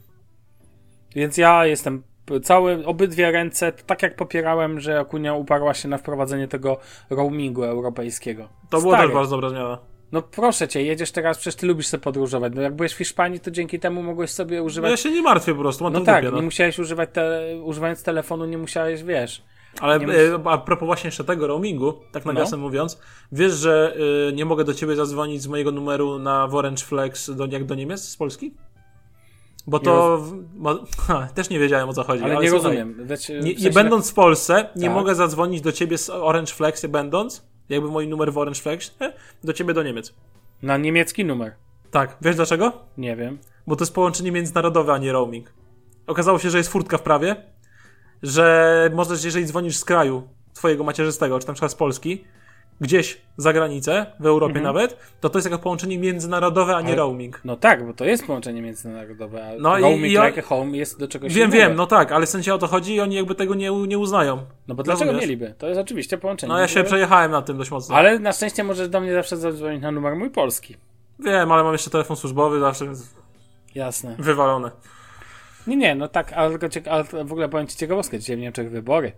Speaker 2: Więc ja jestem całe, obydwie ręce, tak jak popierałem, że Akunia uparła się na wprowadzenie tego roamingu europejskiego.
Speaker 3: To było
Speaker 2: Stary,
Speaker 3: też bardzo dobra zmiana.
Speaker 2: No proszę cię, jedziesz teraz, przecież ty lubisz sobie podróżować. No jak byłeś w Hiszpanii, to dzięki temu mogłeś sobie
Speaker 3: No
Speaker 2: używać...
Speaker 3: ja się nie martwię po prostu, mam
Speaker 2: No tak,
Speaker 3: dupie, no.
Speaker 2: nie musiałeś używać, te, używając telefonu, nie musiałeś, wiesz...
Speaker 3: Ale
Speaker 2: nie
Speaker 3: e, a propos właśnie jeszcze tego roamingu, tak nawiasem mówiąc, wiesz, że e, nie mogę do ciebie zadzwonić z mojego numeru na Orange Flex do, jak do Niemiec z Polski? Bo to... ha, też nie wiedziałem o co chodzi.
Speaker 2: Ale, nie
Speaker 3: słuchaj,
Speaker 2: rozumiem. Wiecie,
Speaker 3: Nie,
Speaker 2: w
Speaker 3: nie
Speaker 2: sensie-
Speaker 3: będąc w Polsce, nie
Speaker 2: Tak.
Speaker 3: mogę zadzwonić do ciebie z Orange Flex, nie będąc, jakby mój numer w Orange Flex, do ciebie do Niemiec.
Speaker 2: Na niemiecki numer.
Speaker 3: Tak, wiesz dlaczego?
Speaker 2: Nie wiem.
Speaker 3: Bo to jest połączenie międzynarodowe, a nie roaming. Okazało się, że jest furtka w prawie, że możesz, jeżeli dzwonisz z kraju twojego macierzystego, czy na przykład z Polski, gdzieś za granicę, w Europie nawet, to to jest jako połączenie międzynarodowe, a nie
Speaker 2: Ale-
Speaker 3: roaming.
Speaker 2: No tak, bo to jest połączenie międzynarodowe, a
Speaker 3: No i-
Speaker 2: roaming
Speaker 3: i o-
Speaker 2: like a home jest do czegoś
Speaker 3: Wiem, wiem, no tak, ale w sensie o to chodzi i oni jakby tego nie, nie uznają.
Speaker 2: No bo dlaczego
Speaker 3: Rozumiesz?
Speaker 2: mieliby? To jest oczywiście połączenie.
Speaker 3: No ja się przejechałem na tym dość mocno.
Speaker 2: Ale na szczęście możesz do mnie zawsze zadzwonić na numer mój polski.
Speaker 3: Wiem, ale mam jeszcze telefon służbowy, zawsze więc
Speaker 2: Jasne.
Speaker 3: wywalone.
Speaker 2: Nie, nie, no tak, ale, ale w ogóle powiem ci ciekawostkę, dzisiaj w Niemczech wybory.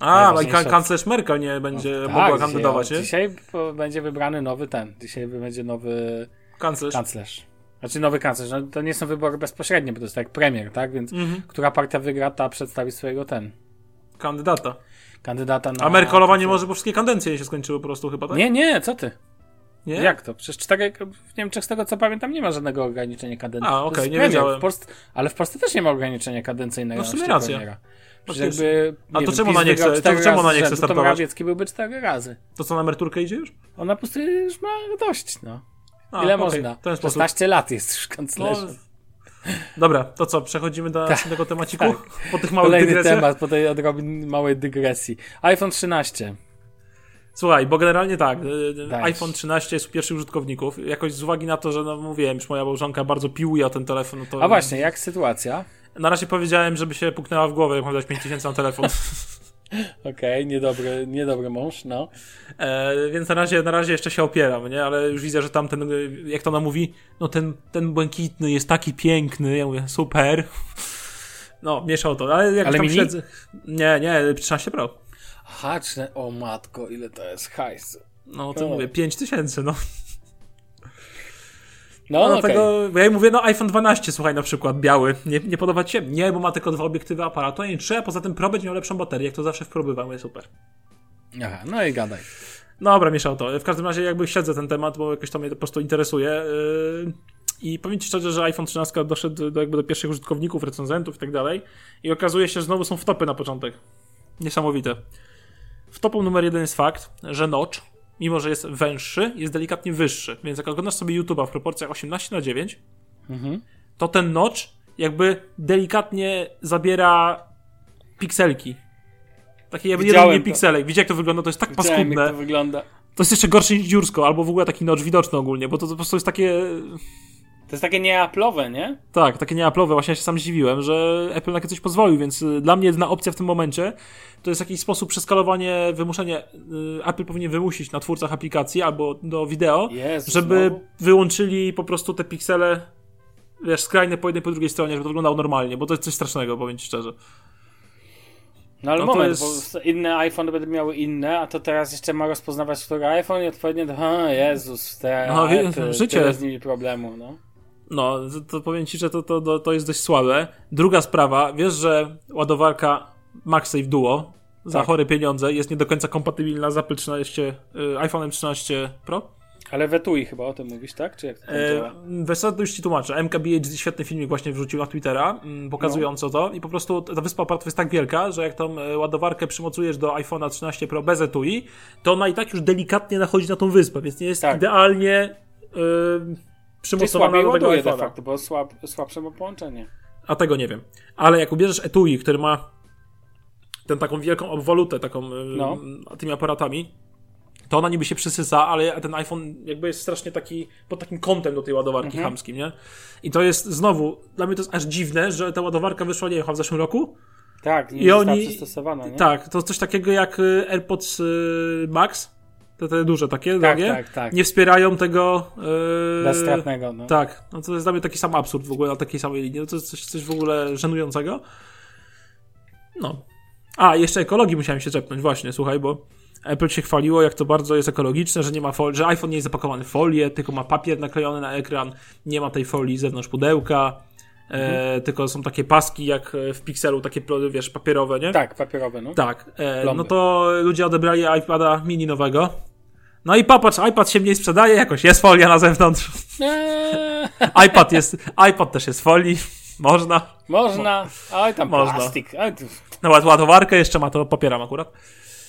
Speaker 3: A, no i kan- kanclerz Merkel nie będzie
Speaker 2: Tak,
Speaker 3: mogła
Speaker 2: dzisiaj-
Speaker 3: kandydować, nie?
Speaker 2: Dzisiaj będzie wybrany nowy ten, dzisiaj będzie nowy
Speaker 3: Kanclerz.
Speaker 2: kanclerz. Znaczy nowy kanclerz, no, to nie są wybory bezpośrednie, bo to jest tak jak premier, tak? Więc
Speaker 3: Mhm.
Speaker 2: która partia wygra, ta przedstawi swojego ten,
Speaker 3: Kandydata.
Speaker 2: kandydata na...
Speaker 3: A Merkelowa nie może, bo wszystkie kadencje się skończyły po prostu chyba, tak?
Speaker 2: Nie, nie, co ty?
Speaker 3: Nie?
Speaker 2: Jak to? Przecież cztery, w Niemczech z tego co pamiętam nie ma żadnego ograniczenia kadencji.
Speaker 3: A, okej,
Speaker 2: jest
Speaker 3: nie wiedziałem.
Speaker 2: W Polsce, ale w Polsce też nie ma ograniczenia kadencyjnego.
Speaker 3: No w sumie racja.
Speaker 2: premiera. Przecież jakby,
Speaker 3: A to
Speaker 2: wiem,
Speaker 3: czemu ona nie chce- to czemu ona nie chce
Speaker 2: To
Speaker 3: startować?
Speaker 2: Morawiecki byłby cztery razy.
Speaker 3: To co na emeryturkę idzie już?
Speaker 2: Ona po prostu już ma dość, no.
Speaker 3: A,
Speaker 2: Ile
Speaker 3: okej,
Speaker 2: można?
Speaker 3: Ten sposób.
Speaker 2: 16 lat jest już
Speaker 3: No,
Speaker 2: kanclerzem.
Speaker 3: dobra, to co, przechodzimy do następnego temaciku?
Speaker 2: tak.
Speaker 3: Po tych małych
Speaker 2: Kolejny
Speaker 3: dygresjach?
Speaker 2: temat po tej odrobin małej dygresji. iPhone 13.
Speaker 3: Słuchaj, bo generalnie tak, y, y,
Speaker 2: Dajesz.
Speaker 3: iPhone 13 jest u pierwszych użytkowników. Jakoś z uwagi na to, że no mówiłem, już moja małżonka bardzo piłuje o ten telefon, no to...
Speaker 2: A właśnie, jak sytuacja?
Speaker 3: Na razie powiedziałem, żeby się puknęła w głowę, jak mam dać 5000 na telefon.
Speaker 2: Okej, niedobry, niedobry mąż, no.
Speaker 3: E, więc na razie, na razie jeszcze się opieram, nie? Ale już widzę, że tam ten, jak to ona mówi, no ten, ten błękitny jest taki piękny. Ja mówię, super. No, mieszał to, ale jak
Speaker 2: Ale
Speaker 3: tam
Speaker 2: mini?
Speaker 3: śledzę... Nie, nie, 13 Pro.
Speaker 2: Aha, czy... o matko, ile to jest hajsu.
Speaker 3: No, to
Speaker 2: O.
Speaker 3: mówię, 5000, no.
Speaker 2: No,
Speaker 3: No, dlatego, bo ja jej mówię, no iPhone 12, słuchaj, na przykład, biały. Nie, nie podoba ci się? Nie, bo ma tylko dwa obiektywy aparatu, a nie trzy, a poza tym Pro będzie miał lepszą baterię, jak to zawsze w Pro bywa, mówię, super.
Speaker 2: Aha, no i gadaj.
Speaker 3: Dobra, mieszał to. W każdym razie jakby śledzę ten temat, bo jakoś to mnie po prostu interesuje. Yy, I powiem ci szczerze, że iPhone 13 doszedł do, jakby do pierwszych użytkowników, recenzentów i tak dalej. I okazuje się, że znowu są wtopy na początek. Niesamowite. Wtopą numer jeden jest fakt, że notch, mimo że jest węższy, jest delikatnie wyższy. Więc jak oglądasz sobie YouTube'a w proporcjach 18 na 9,
Speaker 2: Mhm.
Speaker 3: to ten notch jakby delikatnie zabiera pikselki. Takie jakby
Speaker 2: Widziałem
Speaker 3: jeden
Speaker 2: to.
Speaker 3: pikselek. Widzicie jak to wygląda? To jest tak
Speaker 2: Widziałem,
Speaker 3: paskudne.
Speaker 2: jak to wygląda.
Speaker 3: To jest jeszcze gorsze niż dziursko, albo w ogóle taki notch widoczny ogólnie, bo to, to po prostu jest takie...
Speaker 2: To jest takie nieaplowe, nie?
Speaker 3: Tak, takie nieaplowe. Właśnie ja się sam zdziwiłem, że Apple na coś pozwolił, więc y, dla mnie jedyna opcja w tym momencie to jest jakiś sposób przeskalowanie, wymuszenie... y, Apple powinien wymusić na twórcach aplikacji albo do wideo,
Speaker 2: Jezus,
Speaker 3: żeby
Speaker 2: znowu?
Speaker 3: wyłączyli po prostu te piksele wiesz, skrajne po jednej, po drugiej stronie, żeby to wyglądało normalnie, bo to jest coś strasznego, powiem ci szczerze.
Speaker 2: No ale
Speaker 3: No
Speaker 2: moment,
Speaker 3: jest-
Speaker 2: bo inne iPhone będą miały inne, a to teraz jeszcze ma rozpoznawać, który iPhone i odpowiednio do... Jezus, te
Speaker 3: No,
Speaker 2: Apple,
Speaker 3: życie.
Speaker 2: z nimi problemu, no.
Speaker 3: No, to, powiem ci, że to, to, to, jest dość słabe. Druga sprawa, wiesz, że ładowarka MagSafe Duo za
Speaker 2: Tak.
Speaker 3: chore pieniądze jest nie do końca kompatybilna z Apple 13, y, iPhone 13 Pro?
Speaker 2: Ale wetui chyba o tym mówisz, tak? Czy jak to
Speaker 3: E, wiesz co, to już ci tłumaczę. MKBHD świetny filmik właśnie wrzucił na Twittera, mm, pokazująco to i po prostu ta wyspa opartów jest tak wielka, że jak tą e, ładowarkę przymocujesz do iPhone'a 13 Pro bez etui, to ona i tak już delikatnie nachodzi na tą wyspę, więc nie jest
Speaker 2: Tak.
Speaker 3: idealnie y, przymocowana do tego
Speaker 2: de facto, bo słab, słabsze ma połączenie.
Speaker 3: A tego nie wiem. Ale jak ubierzesz etui, który ma tę taką wielką obwolutę taką y,
Speaker 2: No.
Speaker 3: tymi aparatami, to ona niby się przysysa, ale ten iPhone jakby jest strasznie taki, pod takim kątem do tej ładowarki
Speaker 2: Mhm.
Speaker 3: chamskim, nie? I to jest znowu, dla mnie to jest aż dziwne, że ta ładowarka wyszła, nie wiem, w zeszłym roku?
Speaker 2: Tak, nie
Speaker 3: I
Speaker 2: została
Speaker 3: oni-
Speaker 2: przystosowana, nie?
Speaker 3: Tak, to coś takiego jak y, AirPods y, Max, te, te duże takie,
Speaker 2: tak,
Speaker 3: drogie,
Speaker 2: tak, tak.
Speaker 3: nie wspierają tego... y,
Speaker 2: Bezstratnego, no.
Speaker 3: tak, no to jest dla mnie taki sam absurd w ogóle na takiej samej linii. No to jest coś, coś w ogóle żenującego. No. A, jeszcze ekologii musiałem się czepnąć, właśnie, słuchaj, bo Apple się chwaliło, jak to bardzo jest ekologiczne, że nie ma folii, że iPhone nie jest zapakowany w folię, tylko ma papier naklejony na ekran, nie ma tej folii zewnątrz pudełka, e, tylko są takie paski jak w Pixelu, takie, wiesz, papierowe, nie?
Speaker 2: Tak, papierowe, no.
Speaker 3: Tak, e, no to ludzie odebrali iPada mini nowego. No i popatrz, iPad się mniej sprzedaje, jakoś jest folia na zewnątrz.
Speaker 2: Eee,
Speaker 3: iPad jest, iPad też jest folii, można.
Speaker 2: można. Oj, tam
Speaker 3: Można.
Speaker 2: plastik. Oj, tu-
Speaker 3: No ładowarkę jeszcze ma, to popieram akurat.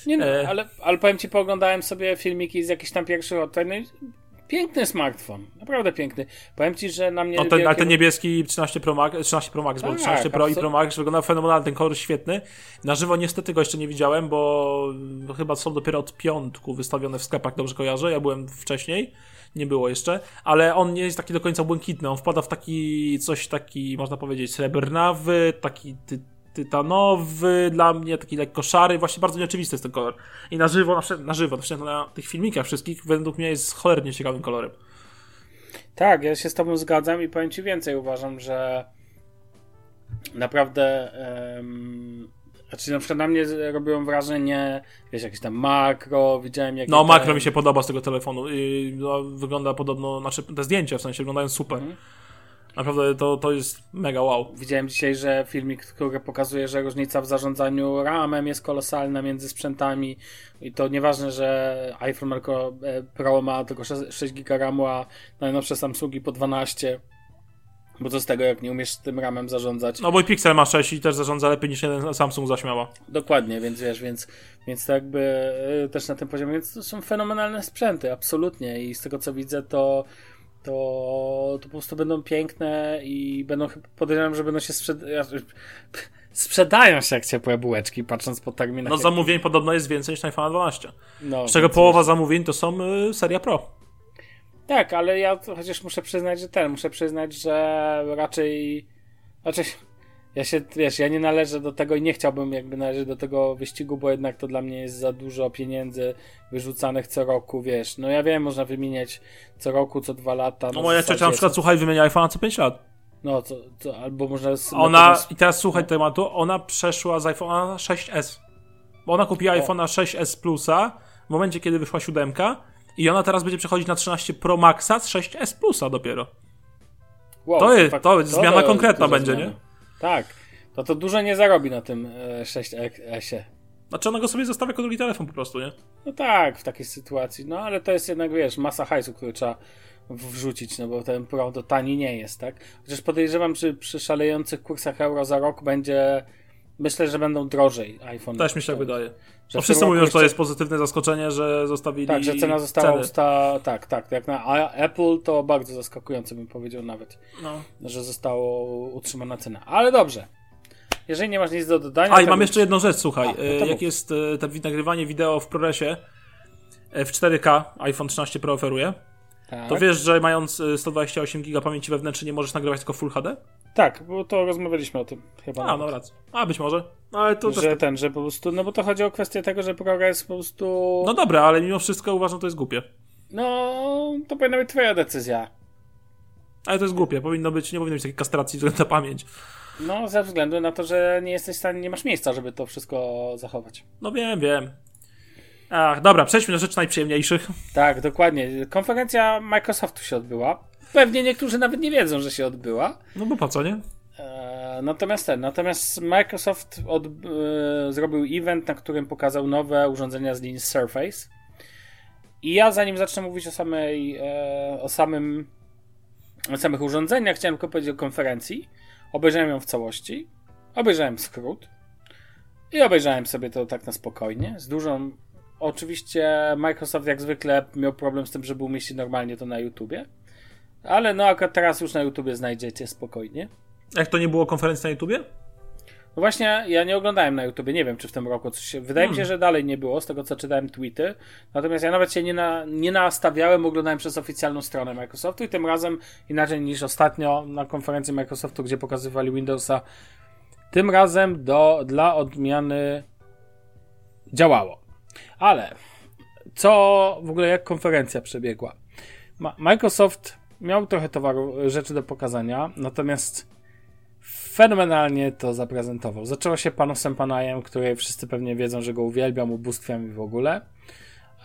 Speaker 2: Nie no,
Speaker 3: E.
Speaker 2: ale, ale powiem ci, pooglądałem sobie filmiki z jakichś tam pierwszych odtwarzeń. No piękny smartfon. Naprawdę piękny. Powiem ci, że na mnie...
Speaker 3: No ten,
Speaker 2: wielkie-
Speaker 3: ten niebieski 13 Pro Max, 13 Pro Max, bo
Speaker 2: Tak,
Speaker 3: 13 Pro i
Speaker 2: absolut-
Speaker 3: Pro Max wyglądał fenomenalnie, ten kolor świetny. Na żywo niestety go jeszcze nie widziałem, bo chyba są dopiero od piątku wystawione w sklepach, dobrze kojarzę, ja byłem wcześniej, nie było jeszcze, ale on nie jest taki do końca błękitny, on wpada w taki, coś taki, można powiedzieć, srebrnawy, taki ty, tytanowy, dla mnie taki lekko szary, właśnie bardzo nieoczywisty jest ten kolor. I na żywo, na, na żywo, na, na tych filmikach wszystkich, według mnie jest cholernie ciekawym kolorem.
Speaker 2: Tak, ja się z tobą zgadzam i powiem ci więcej. Uważam, że naprawdę... Um, znaczy na przykład na mnie robią wrażenie, wiesz, jakieś tam makro, widziałem jakie
Speaker 3: No, makro mi się podoba z tego telefonu. I, no, wygląda podobno, znaczy te zdjęcia w sensie wyglądają super.
Speaker 2: Mhm.
Speaker 3: Naprawdę to, to jest mega wow.
Speaker 2: Widziałem dzisiaj, że filmik, który pokazuje, że różnica w zarządzaniu RAM-em jest kolosalna między sprzętami i to nieważne, że iPhone tylko, e, Pro ma tylko 6, 6 GB RAMu, a najnowsze Samsungi po 12. Bo co z tego, jak nie umiesz tym RAM-em zarządzać?
Speaker 3: No mój Pixel ma 6 i też zarządza lepiej niż jeden Samsung zaśmiała.
Speaker 2: Dokładnie, więc wiesz, więc, więc to jakby e, też na tym poziomie, więc to są fenomenalne sprzęty, absolutnie i z tego co widzę, to to, to po prostu będą piękne i będą, chyba- podejrzewam, że będą się sprzedawać. Sprzedają się jak ciepłe bułeczki, patrząc po terminach.
Speaker 3: No
Speaker 2: jak-
Speaker 3: zamówień podobno jest więcej niż na iPhone 12.
Speaker 2: no,
Speaker 3: Z czego połowa zamówień to są y, seria Pro.
Speaker 2: Tak, ale ja chociaż muszę przyznać, że ten, muszę przyznać, że raczej. Raczej. Ja się, wiesz, ja nie należę do tego i nie chciałbym jakby należeć do tego wyścigu, bo jednak to dla mnie jest za dużo pieniędzy wyrzucanych co roku, wiesz. No ja wiem, można wymieniać co roku, co dwa lata.
Speaker 3: No moja ciocia na przykład, słuchaj, wymienia iPhone co 5 lat.
Speaker 2: No, co, co, albo można...
Speaker 3: Ona, i teraz słuchaj tematu, ona przeszła z iPhone'a na 6S. Bo ona kupiła
Speaker 2: O.
Speaker 3: iPhone'a 6S Plusa w momencie, kiedy wyszła siódemka i ona teraz będzie przechodzić na 13 Pro Maxa z 6S Plusa dopiero.
Speaker 2: wow,
Speaker 3: to jest-
Speaker 2: fakt-
Speaker 3: to jest zmiana konkretna będzie,
Speaker 2: zmiana.
Speaker 3: nie?
Speaker 2: Tak. To to dużo nie zarobi na tym e, 6S-ie.
Speaker 3: Znaczy ona go sobie zostawia jako drugi telefon po prostu, nie?
Speaker 2: No tak, w takiej sytuacji. No ale to jest jednak, wiesz, masa hajsu, który trzeba wrzucić, no bo ten Pro tani nie jest, tak? Chociaż podejrzewam, że przy szalejących kursach euro za rok będzie. Myślę, że będą drożej iPhone.
Speaker 3: Też mi się tak wydaje.
Speaker 2: Że
Speaker 3: No wszyscy mówią, że to jest pozytywne zaskoczenie, że zostawili
Speaker 2: Tak, że cena została
Speaker 3: ceny.
Speaker 2: usta... Tak, tak. Jak na Apple to bardzo zaskakujące bym powiedział nawet,
Speaker 3: No.
Speaker 2: że zostało utrzymana cena. Ale dobrze. Jeżeli nie masz nic do dodania.
Speaker 3: A i mam jeszcze jedną rzecz, słuchaj.
Speaker 2: A, no
Speaker 3: E,
Speaker 2: mów.
Speaker 3: jak jest e, to nagrywanie wideo w ProResie e, w 4K iPhone 13 Pro oferuje,
Speaker 2: Tak.
Speaker 3: to wiesz, że mając e, 128 GB pamięci wewnętrznej nie możesz nagrywać tylko Full HD?
Speaker 2: Tak, bo to rozmawialiśmy o tym chyba.
Speaker 3: A, no racja. A, być może. Ale to
Speaker 2: że
Speaker 3: też...
Speaker 2: ten, że po prostu, no bo to chodzi o kwestię tego, że progres po prostu,
Speaker 3: No dobra, ale mimo wszystko uważam, to jest głupie.
Speaker 2: no to powinna być twoja decyzja.
Speaker 3: Ale to jest głupie. Powinno być, nie powinno być takiej kastracji na pamięć.
Speaker 2: No ze względu na to, że nie jesteś w stanie, nie masz miejsca, żeby to wszystko zachować.
Speaker 3: No wiem, wiem. Ach, dobra, przejdźmy do rzeczy najprzyjemniejszych.
Speaker 2: Tak, dokładnie. Konferencja Microsoftu się odbyła. Pewnie niektórzy nawet nie wiedzą, że się odbyła.
Speaker 3: No bo po co, nie?
Speaker 2: E, natomiast ten, natomiast Microsoft od, e, zrobił event, na którym pokazał nowe urządzenia z linii Surface. I ja zanim zacznę mówić o samej, e, o samym, o samych urządzeniach, chciałem tylko powiedzieć o konferencji. Obejrzałem ją w całości. Obejrzałem skrót. I obejrzałem sobie to tak na spokojnie, z dużą... Oczywiście Microsoft jak zwykle miał problem z tym, żeby umieścić normalnie to na YouTubie. Ale no akurat teraz już na YouTubie znajdziecie spokojnie.
Speaker 3: Jak to nie było konferencji na YouTubie?
Speaker 2: No właśnie, ja nie oglądałem na YouTubie, nie wiem czy w tym roku coś się. Wydaje mi się, że dalej nie było, z tego co czytałem tweety. Natomiast ja nawet się nie, na, nie nastawiałem, oglądałem przez oficjalną stronę Microsoftu i tym razem inaczej niż ostatnio na konferencji Microsoftu, gdzie pokazywali Windowsa. Tym razem do, dla odmiany działało. Ale co w ogóle, jak konferencja przebiegła? Ma- Microsoft miał trochę towaru, rzeczy do pokazania, natomiast fenomenalnie to zaprezentował. Zaczęło się panem Sempanajem, który wszyscy pewnie wiedzą, że go uwielbiam, ubóstwiam i w ogóle.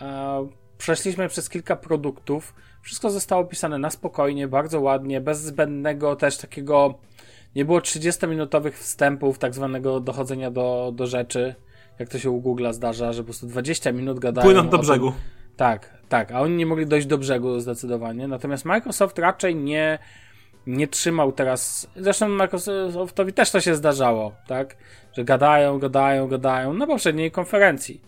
Speaker 2: E, przeszliśmy przez kilka produktów. Wszystko zostało pisane na spokojnie, bardzo ładnie, bez zbędnego też takiego. Nie było 30-minutowych wstępów, tak zwanego dochodzenia do, do rzeczy, jak to się u Google zdarza, że po prostu 20 minut gadają.
Speaker 3: Płynąc do brzegu.
Speaker 2: Tym, tak, tak, a oni nie mogli dojść do brzegu zdecydowanie. Natomiast Microsoft raczej nie, nie trzymał teraz. Zresztą Microsoftowi też to się zdarzało, tak? Że gadają, gadają, gadają na poprzedniej konferencji.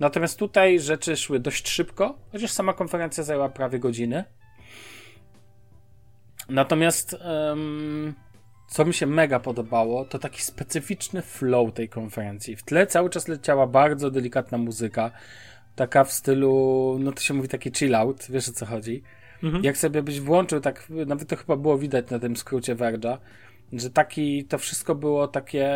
Speaker 2: Natomiast tutaj rzeczy szły dość szybko, chociaż sama konferencja zajęła prawie godzinę. Natomiast um, co mi się mega podobało, to taki specyficzny flow tej konferencji. W tle cały czas leciała bardzo delikatna muzyka, taka w stylu, no to się mówi taki chill out, wiesz o co chodzi. Mhm. Jak sobie byś włączył, tak, nawet to chyba było widać na tym skrócie Verge'a, że taki, to wszystko było takie,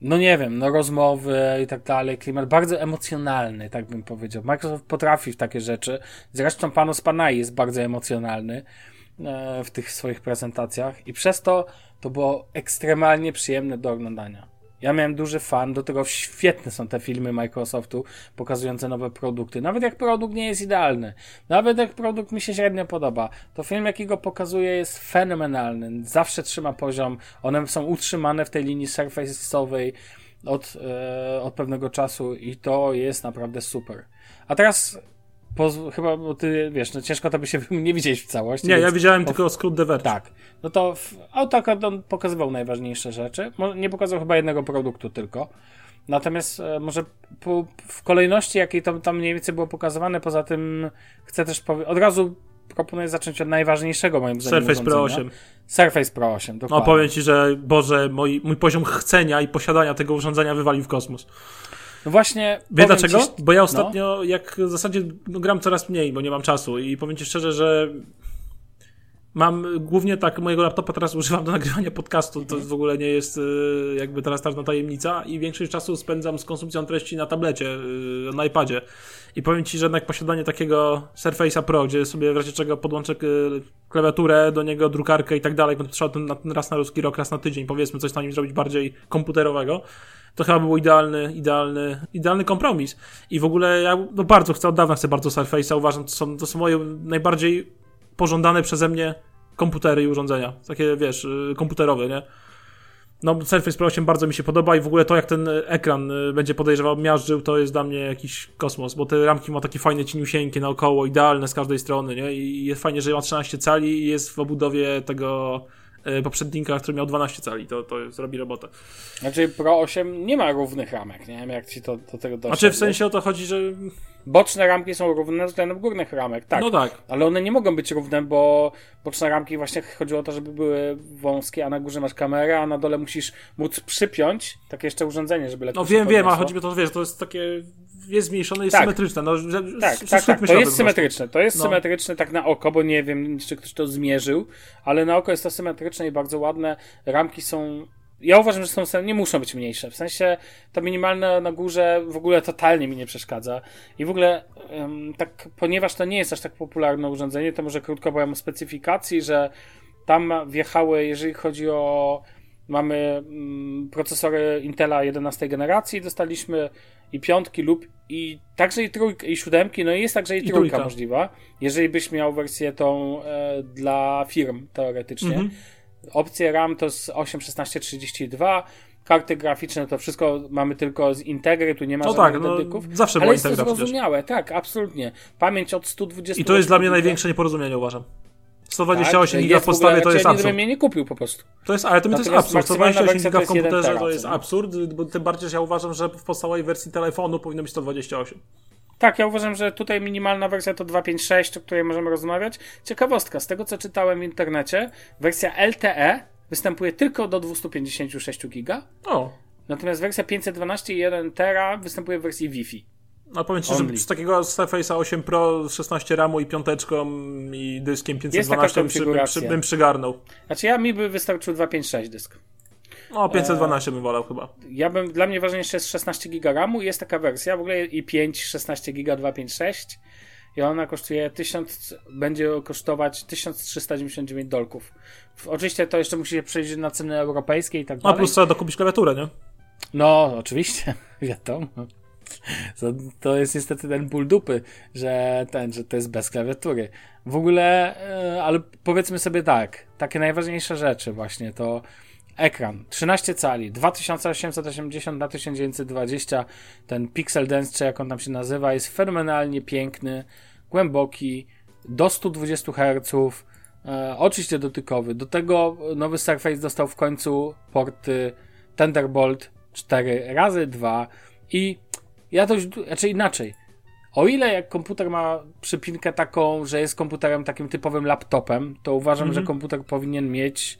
Speaker 2: no nie wiem, no rozmowy i tak dalej, klimat bardzo emocjonalny, tak bym powiedział. Microsoft potrafi w takie rzeczy. Zresztą Panos Panay jest bardzo emocjonalny e, w tych swoich prezentacjach i przez to to było ekstremalnie przyjemne do oglądania. Ja miałem duży fan, do tego świetne są te filmy Microsoftu pokazujące nowe produkty. Nawet jak produkt nie jest idealny, nawet jak produkt mi się średnio podoba, to film jakiego pokazuje jest fenomenalny. Zawsze trzyma poziom, one są utrzymane w tej linii surface'owej od, e, od pewnego czasu i to jest naprawdę super. A teraz chyba, bo ty wiesz, no ciężko to by się nie widzieć w całości.
Speaker 3: Nie, ja widziałem po, tylko skrót Verge.
Speaker 2: Tak. No to w AutoCAD on pokazywał najważniejsze rzeczy. Nie pokazał chyba jednego produktu tylko. Natomiast e, może po, w kolejności, jakiej to tam mniej więcej było pokazywane, poza tym chcę też powiedzieć, od razu proponuję zacząć od najważniejszego moim zdaniem
Speaker 3: Surface Pro 8.
Speaker 2: Surface Pro 8, dokładnie.
Speaker 3: No powiem Ci, że Boże, mój, mój poziom chcenia i posiadania tego urządzenia wywalił w kosmos.
Speaker 2: No właśnie.
Speaker 3: Wie dlaczego? Ci... Bo ja no. ostatnio, no. jak w zasadzie no, gram coraz mniej, bo nie mam czasu i powiem Ci szczerze, że mam głównie tak, mojego laptopa teraz używam do nagrywania podcastu, to w ogóle nie jest y, jakby teraz czarna tajemnica i większość czasu spędzam z konsumpcją treści na tablecie, y, na iPadzie. I powiem Ci, że jednak posiadanie takiego Surface'a Pro, gdzie sobie w razie czego podłączę y, klawiaturę, do niego drukarkę i tak dalej, bo trzeba ten, raz na ruski rok, raz na tydzień, powiedzmy, coś na nim zrobić bardziej komputerowego, to chyba był idealny, idealny, idealny kompromis. I w ogóle ja no bardzo chcę, od dawna chcę bardzo Surface'a, uważam, to są, to są moje najbardziej pożądane przeze mnie komputery i urządzenia. Takie, wiesz, y, komputerowe, nie? No, Surface Pro 8 bardzo mi się podoba i w ogóle to, jak ten ekran y, będzie podejrzewał, miażdżył, to jest dla mnie jakiś kosmos, bo te ramki ma takie fajne cieniusieńkie naokoło, idealne z każdej strony, nie? I jest fajnie, że ma 13 cali i jest w obudowie tego E, poprzednika, który miał 12 cali, to, to zrobi robotę.
Speaker 2: Znaczy Pro 8 nie ma równych ramek, nie wiem jak ci to do tego doszło.
Speaker 3: Znaczy w sensie o to chodzi, że...
Speaker 2: Boczne ramki są równe względem górnych ramek, tak.
Speaker 3: No tak.
Speaker 2: Ale one nie mogą być równe, bo boczne ramki właśnie chodziło o to, żeby były wąskie, a na górze masz kamerę, a na dole musisz móc przypiąć takie jeszcze urządzenie, żeby lepiej
Speaker 3: No wiem, wiem, a chodzi mi o to, wiesz, to jest takie jest zmniejszone, jest tak. symetryczne. No, że,
Speaker 2: tak, tak, tak. To jest symetryczne. To jest no. symetryczne tak na oko, bo nie wiem, czy ktoś to zmierzył, ale na oko jest to symetryczne i bardzo ładne. Ramki są ja uważam, że są nie muszą być mniejsze. W sensie to minimalne na górze w ogóle totalnie mi nie przeszkadza. I w ogóle um, tak, ponieważ to nie jest aż tak popularne urządzenie, to może krótko powiem o specyfikacji, że tam wjechały, jeżeli chodzi o mamy mm, procesory Intela 11 generacji, dostaliśmy i piątki lub i także i trójki, i siódemki, no i jest także i, I trójka, możliwa, jeżeli byś miał wersję tą e, dla firm teoretycznie. Mhm. Opcje RAM to z 8, 16, 32, karty graficzne to wszystko mamy tylko z Integry, tu nie ma no żadnych tak, no,
Speaker 3: zawsze
Speaker 2: ale jest to zrozumiałe, tak, absolutnie. Pamięć od 120
Speaker 3: I to jest dla mnie największe nieporozumienie, uważam. 128 tak, giga w podstawie to jest absurd.
Speaker 2: Ja mnie nie kupił po prostu.
Speaker 3: To jest, ale to, to jest absurd. 128 giga w komputerze to jest absurd, bo tym bardziej, że ja uważam, że w podstawowej wersji telefonu powinno być 128.
Speaker 2: Tak, ja uważam, że tutaj minimalna wersja to 256, o której możemy rozmawiać. Ciekawostka, z tego co czytałem w internecie, wersja LTE występuje tylko do 256 giga.
Speaker 3: O.
Speaker 2: Natomiast wersja 512 i 1 tera występuje w wersji Wi-Fi.
Speaker 3: No powiem Ci, że z takiego Surface'a 8 Pro 16 RAMu i piąteczką i dyskiem 512 bym, przy, bym przygarnął.
Speaker 2: Znaczy ja mi by wystarczył 256 dysk.
Speaker 3: No, 512 e, bym wolał chyba.
Speaker 2: Ja bym, dla mnie ważniejsze jest 16 giga RAMu i jest taka wersja, w ogóle i 5, 16 giga 256 i ona kosztuje 1000, będzie kosztować 1399 dolków. Oczywiście to jeszcze musi się przejść na ceny europejskie i tak dalej.
Speaker 3: A plus trzeba dokupić klawiaturę, nie?
Speaker 2: No, oczywiście, wiadomo. To, to jest niestety ten ból dupy, że ten, że to jest bez klawiatury. W ogóle, e, ale powiedzmy sobie tak, takie najważniejsze rzeczy właśnie to ekran 13 cali, 2880 na 1920, ten Pixel Dense, czy jak on tam się nazywa, jest fenomenalnie piękny, głęboki, do 120 Hz, e, oczywiście dotykowy. Do tego nowy Surface dostał w końcu porty Thunderbolt 4 razy 2 i ja to już, znaczy inaczej. O ile jak komputer ma przypinkę taką, że jest komputerem takim typowym laptopem, to uważam, że komputer powinien mieć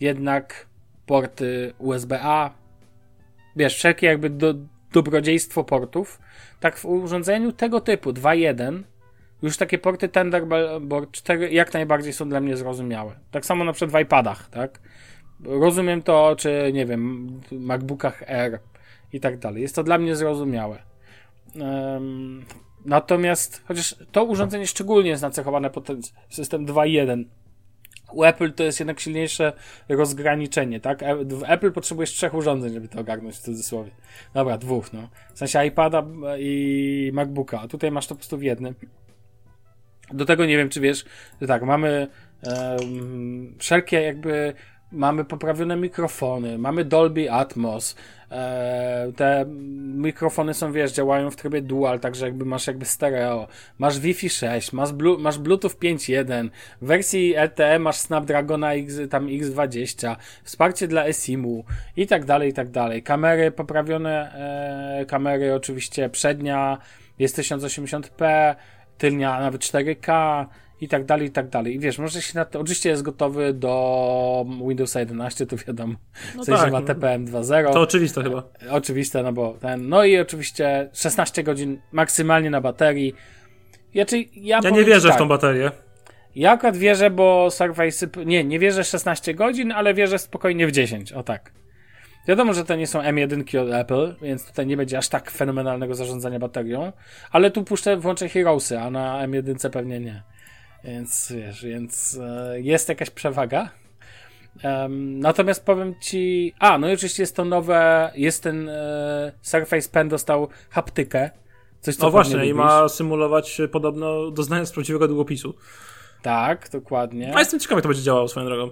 Speaker 2: jednak porty USB-A. Wiesz, wszelkie jakby do, dobrodziejstwo portów. Tak w urządzeniu tego typu 2.1 już takie porty Thunderbolt 4 jak najbardziej są dla mnie zrozumiałe. Tak samo na przykład w iPadach, tak? Rozumiem to, czy nie wiem, MacBookach Air i tak dalej. Jest to dla mnie zrozumiałe. Um, natomiast, chociaż to urządzenie szczególnie jest nacechowane pod ten system 2.1. U Apple to jest jednak silniejsze rozgraniczenie, tak? E, w Apple potrzebujesz trzech urządzeń, żeby to ogarnąć w cudzysłowie. Dobra, dwóch, no. W sensie iPada i MacBooka, a tutaj masz to po prostu w jednym. Do tego nie wiem, czy wiesz, że tak, mamy um, wszelkie jakby mamy poprawione mikrofony, mamy Dolby Atmos, te mikrofony są, wiesz, działają w trybie dual, także jakby masz jakby stereo, masz Wi-Fi 6, masz, Blu masz Bluetooth 5.1, w wersji LTE masz Snapdragona X, tam X20, wsparcie dla eSIM-u i tak dalej, i tak dalej. Kamery, poprawione e, kamery oczywiście, przednia jest 1080p, tylnia nawet 4K, i tak dalej, i tak dalej. I wiesz, może się na to, oczywiście jest gotowy do Windowsa 11, to wiadomo. No w sensie tak, ma TPM 2.0.
Speaker 3: To oczywiste chyba.
Speaker 2: E, oczywiste, no bo ten, no i oczywiście 16 godzin maksymalnie na baterii. Ja, czy, ja,
Speaker 3: ja nie wierzę tak, w tą baterię.
Speaker 2: Ja akurat wierzę, bo Surface, nie, nie wierzę 16 godzin, ale wierzę spokojnie w 10, o tak. Wiadomo, że to nie są M1 od Apple, więc tutaj nie będzie aż tak fenomenalnego zarządzania baterią, ale tu puszczę, włączę Heroesy, a na M1 pewnie nie. Więc wiesz, więc e, jest jakaś przewaga. Natomiast powiem ci. A, no i oczywiście jest to nowe. Jest ten e, Surface Pen dostał haptykę.
Speaker 3: Coś, co no właśnie, i ma symulować podobno doznanie z prawdziwego długopisu.
Speaker 2: Tak, dokładnie.
Speaker 3: A jestem ciekawy, jak to będzie działało swoją drogą.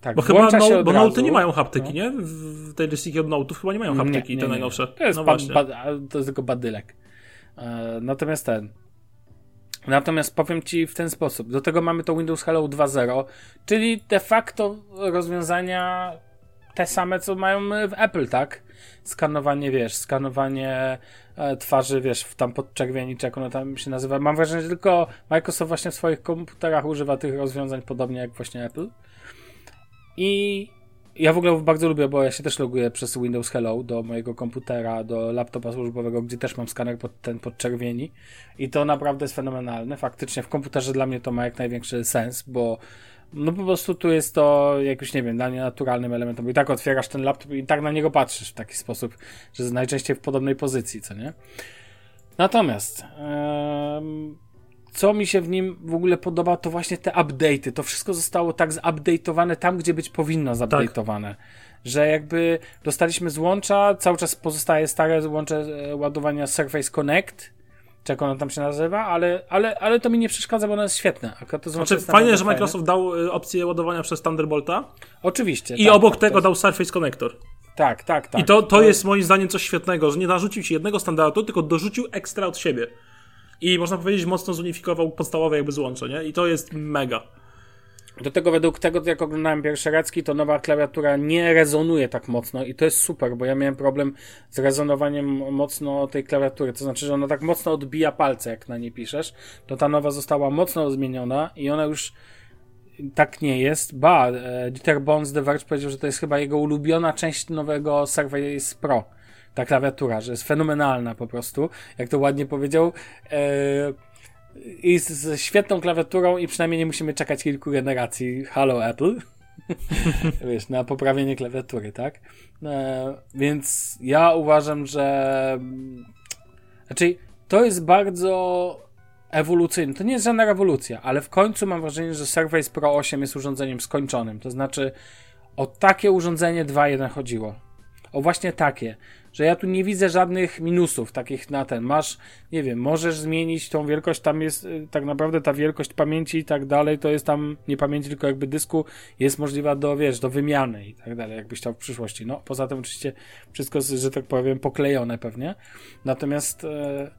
Speaker 3: Tak, bo chyba no, bo Note nie mają haptyki, no. nie? W tej dyskusji od Note'ów chyba nie mają haptyki, nie, nie, te najnowsze.
Speaker 2: To jest, no ba, ba, to jest tylko badylek. E, natomiast ten. Natomiast powiem Ci w ten sposób. Do tego mamy to Windows Hello 2.0, czyli de facto rozwiązania te same, co mają w Apple, tak? Skanowanie, wiesz, skanowanie e, twarzy, wiesz, w tam podczerwieni, czy jak ono tam się nazywa. Mam wrażenie, że tylko Microsoft właśnie w swoich komputerach używa tych rozwiązań podobnie jak właśnie Apple. I ja w ogóle bardzo lubię, bo ja się też loguję przez Windows Hello do mojego komputera, do laptopa służbowego, gdzie też mam skaner pod ten podczerwieni i to naprawdę jest fenomenalne. Faktycznie w komputerze dla mnie to ma jak największy sens, bo no po prostu tu jest to jakoś, nie wiem, dla mnie naturalnym elementem, bo i tak otwierasz ten laptop i tak na niego patrzysz w taki sposób, że najczęściej w podobnej pozycji, co nie? Natomiast co mi się w nim w ogóle podoba, to właśnie te update'y. To wszystko zostało tak zupdate'owane tam, gdzie być powinno zupdate'owane. Tak. Że jakby dostaliśmy złącza, cały czas pozostaje stare złącze e, ładowania Surface Connect, czy jak ono tam się nazywa, ale, ale, ale to mi nie przeszkadza, bo ono jest świetne.
Speaker 3: to znaczy, fajnie, że Microsoft fajne. dał e, opcję ładowania przez Thunderbolta.
Speaker 2: Oczywiście.
Speaker 3: I tak, obok tak, tego dał Surface Connector.
Speaker 2: Tak, tak, tak.
Speaker 3: I to, to jest moim zdaniem coś świetnego, że nie narzucił ci jednego standardu, tylko dorzucił ekstra od siebie i można powiedzieć mocno zunifikował podstawowe jakby złącze, nie? I to jest mega.
Speaker 2: Do tego według tego, jak oglądałem pierwsze Recki, to nowa klawiatura nie rezonuje tak mocno i to jest super, bo ja miałem problem z rezonowaniem mocno tej klawiatury, to znaczy, że ona tak mocno odbija palce, jak na nie piszesz, to ta nowa została mocno zmieniona i ona już tak nie jest. Ba, e, Dieter Bones The Verge powiedział, że to jest chyba jego ulubiona część nowego Surface Pro ta klawiatura, że jest fenomenalna po prostu, jak to ładnie powiedział. E, I z, z świetną klawiaturą i przynajmniej nie musimy czekać kilku generacji. Halo Apple. Wiesz, na poprawienie klawiatury, tak? E, więc ja uważam, że. Znaczy, to jest bardzo ewolucyjny. To nie jest żadna rewolucja, ale w końcu mam wrażenie, że Surface Pro 8 jest urządzeniem skończonym. To znaczy, o takie urządzenie 2.1 chodziło. O właśnie takie, że ja tu nie widzę żadnych minusów takich na ten. Masz, nie wiem, możesz zmienić tą wielkość, tam jest y, tak naprawdę ta wielkość pamięci i tak dalej, to jest tam nie pamięci, tylko jakby dysku jest możliwa do, wiesz, do wymiany i tak dalej, jakbyś chciał w przyszłości. No, poza tym oczywiście wszystko, że tak powiem, poklejone pewnie. Natomiast, e,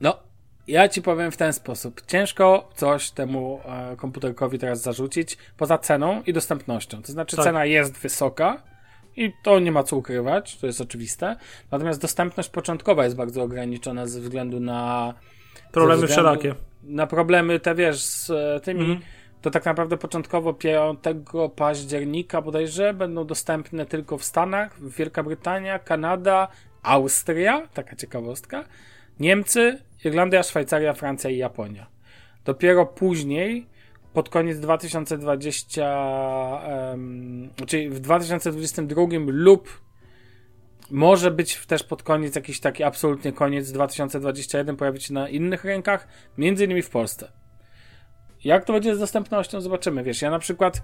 Speaker 2: no, ja ci powiem w ten sposób. Ciężko coś temu e, komputerkowi teraz zarzucić poza ceną i dostępnością. To znaczy,
Speaker 3: Tak.
Speaker 2: cena jest wysoka i to nie ma co ukrywać, to jest oczywiste. Natomiast dostępność początkowa jest bardzo ograniczona ze względu na
Speaker 3: Problemy
Speaker 2: względu
Speaker 3: wszelakie.
Speaker 2: Na problemy te wiesz z e, tymi.
Speaker 3: Mhm.
Speaker 2: To tak naprawdę początkowo 5 października bodajże będą dostępne tylko w Stanach, Wielka Brytania, Kanada, Austria, taka ciekawostka, Niemcy, Irlandia, Szwajcaria, Francja i Japonia. Dopiero później, pod koniec 2020, em, czyli w 2022 lub może być też pod koniec jakiś taki absolutnie koniec 2021 pojawić się na innych rynkach, między innymi w Polsce. Jak to będzie z dostępnością, zobaczymy. Wiesz, ja na przykład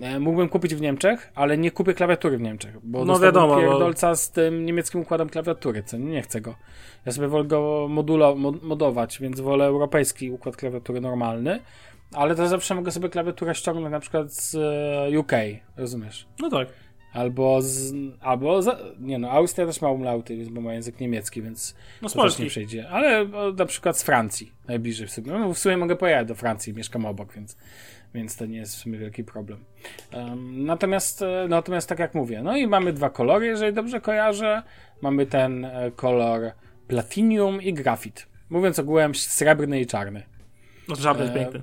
Speaker 2: e, mógłbym kupić w Niemczech, ale nie kupię klawiatury w Niemczech, bo
Speaker 3: No wiadomo, bo-
Speaker 2: pierdolca z tym niemieckim układem klawiatury, co nie, nie chcę go. Ja sobie wolę go modulo, mod, modować, więc wolę europejski układ klawiatury normalny, ale to zawsze mogę sobie klawiaturę ściągnąć na przykład z e, UK, rozumiesz?
Speaker 3: No tak.
Speaker 2: Albo z. Albo. Za, nie no, Austria też ma umlauty, więc bo ma język niemiecki, więc.
Speaker 3: No z Polski.
Speaker 2: nie przejdzie. Ale o, na przykład z Francji najbliżej w sumie. No, w sumie mogę pojechać do Francji, mieszkam obok, więc, więc to nie jest w sumie wielki problem. Em, natomiast, e, natomiast tak jak mówię, no i mamy dwa kolory, jeżeli dobrze kojarzę. Mamy ten e, kolor Platinum i Grafit. Mówiąc ogółem, srebrny i czarny.
Speaker 3: No jest
Speaker 2: E,
Speaker 3: piękny.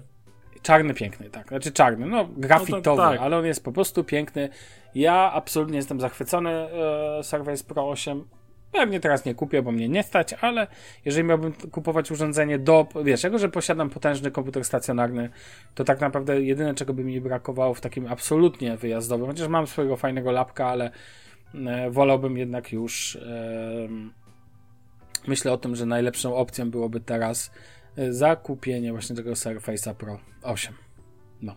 Speaker 2: Czarny piękny, tak. Znaczy czarny, no grafitowy,
Speaker 3: tak.
Speaker 2: ale on jest po prostu piękny. Ja absolutnie jestem zachwycony e, Surface Pro 8. Pewnie teraz nie kupię, bo mnie nie stać, ale jeżeli miałbym kupować urządzenie do, wiesz, jako że posiadam potężny komputer stacjonarny, to tak naprawdę jedyne czego by mi brakowało w takim absolutnie wyjazdowym, chociaż mam swojego fajnego lapka, ale e, wolałbym jednak już em, myślę o tym, że najlepszą opcją byłoby teraz e, zakupienie właśnie tego Surface'a Pro 8. No.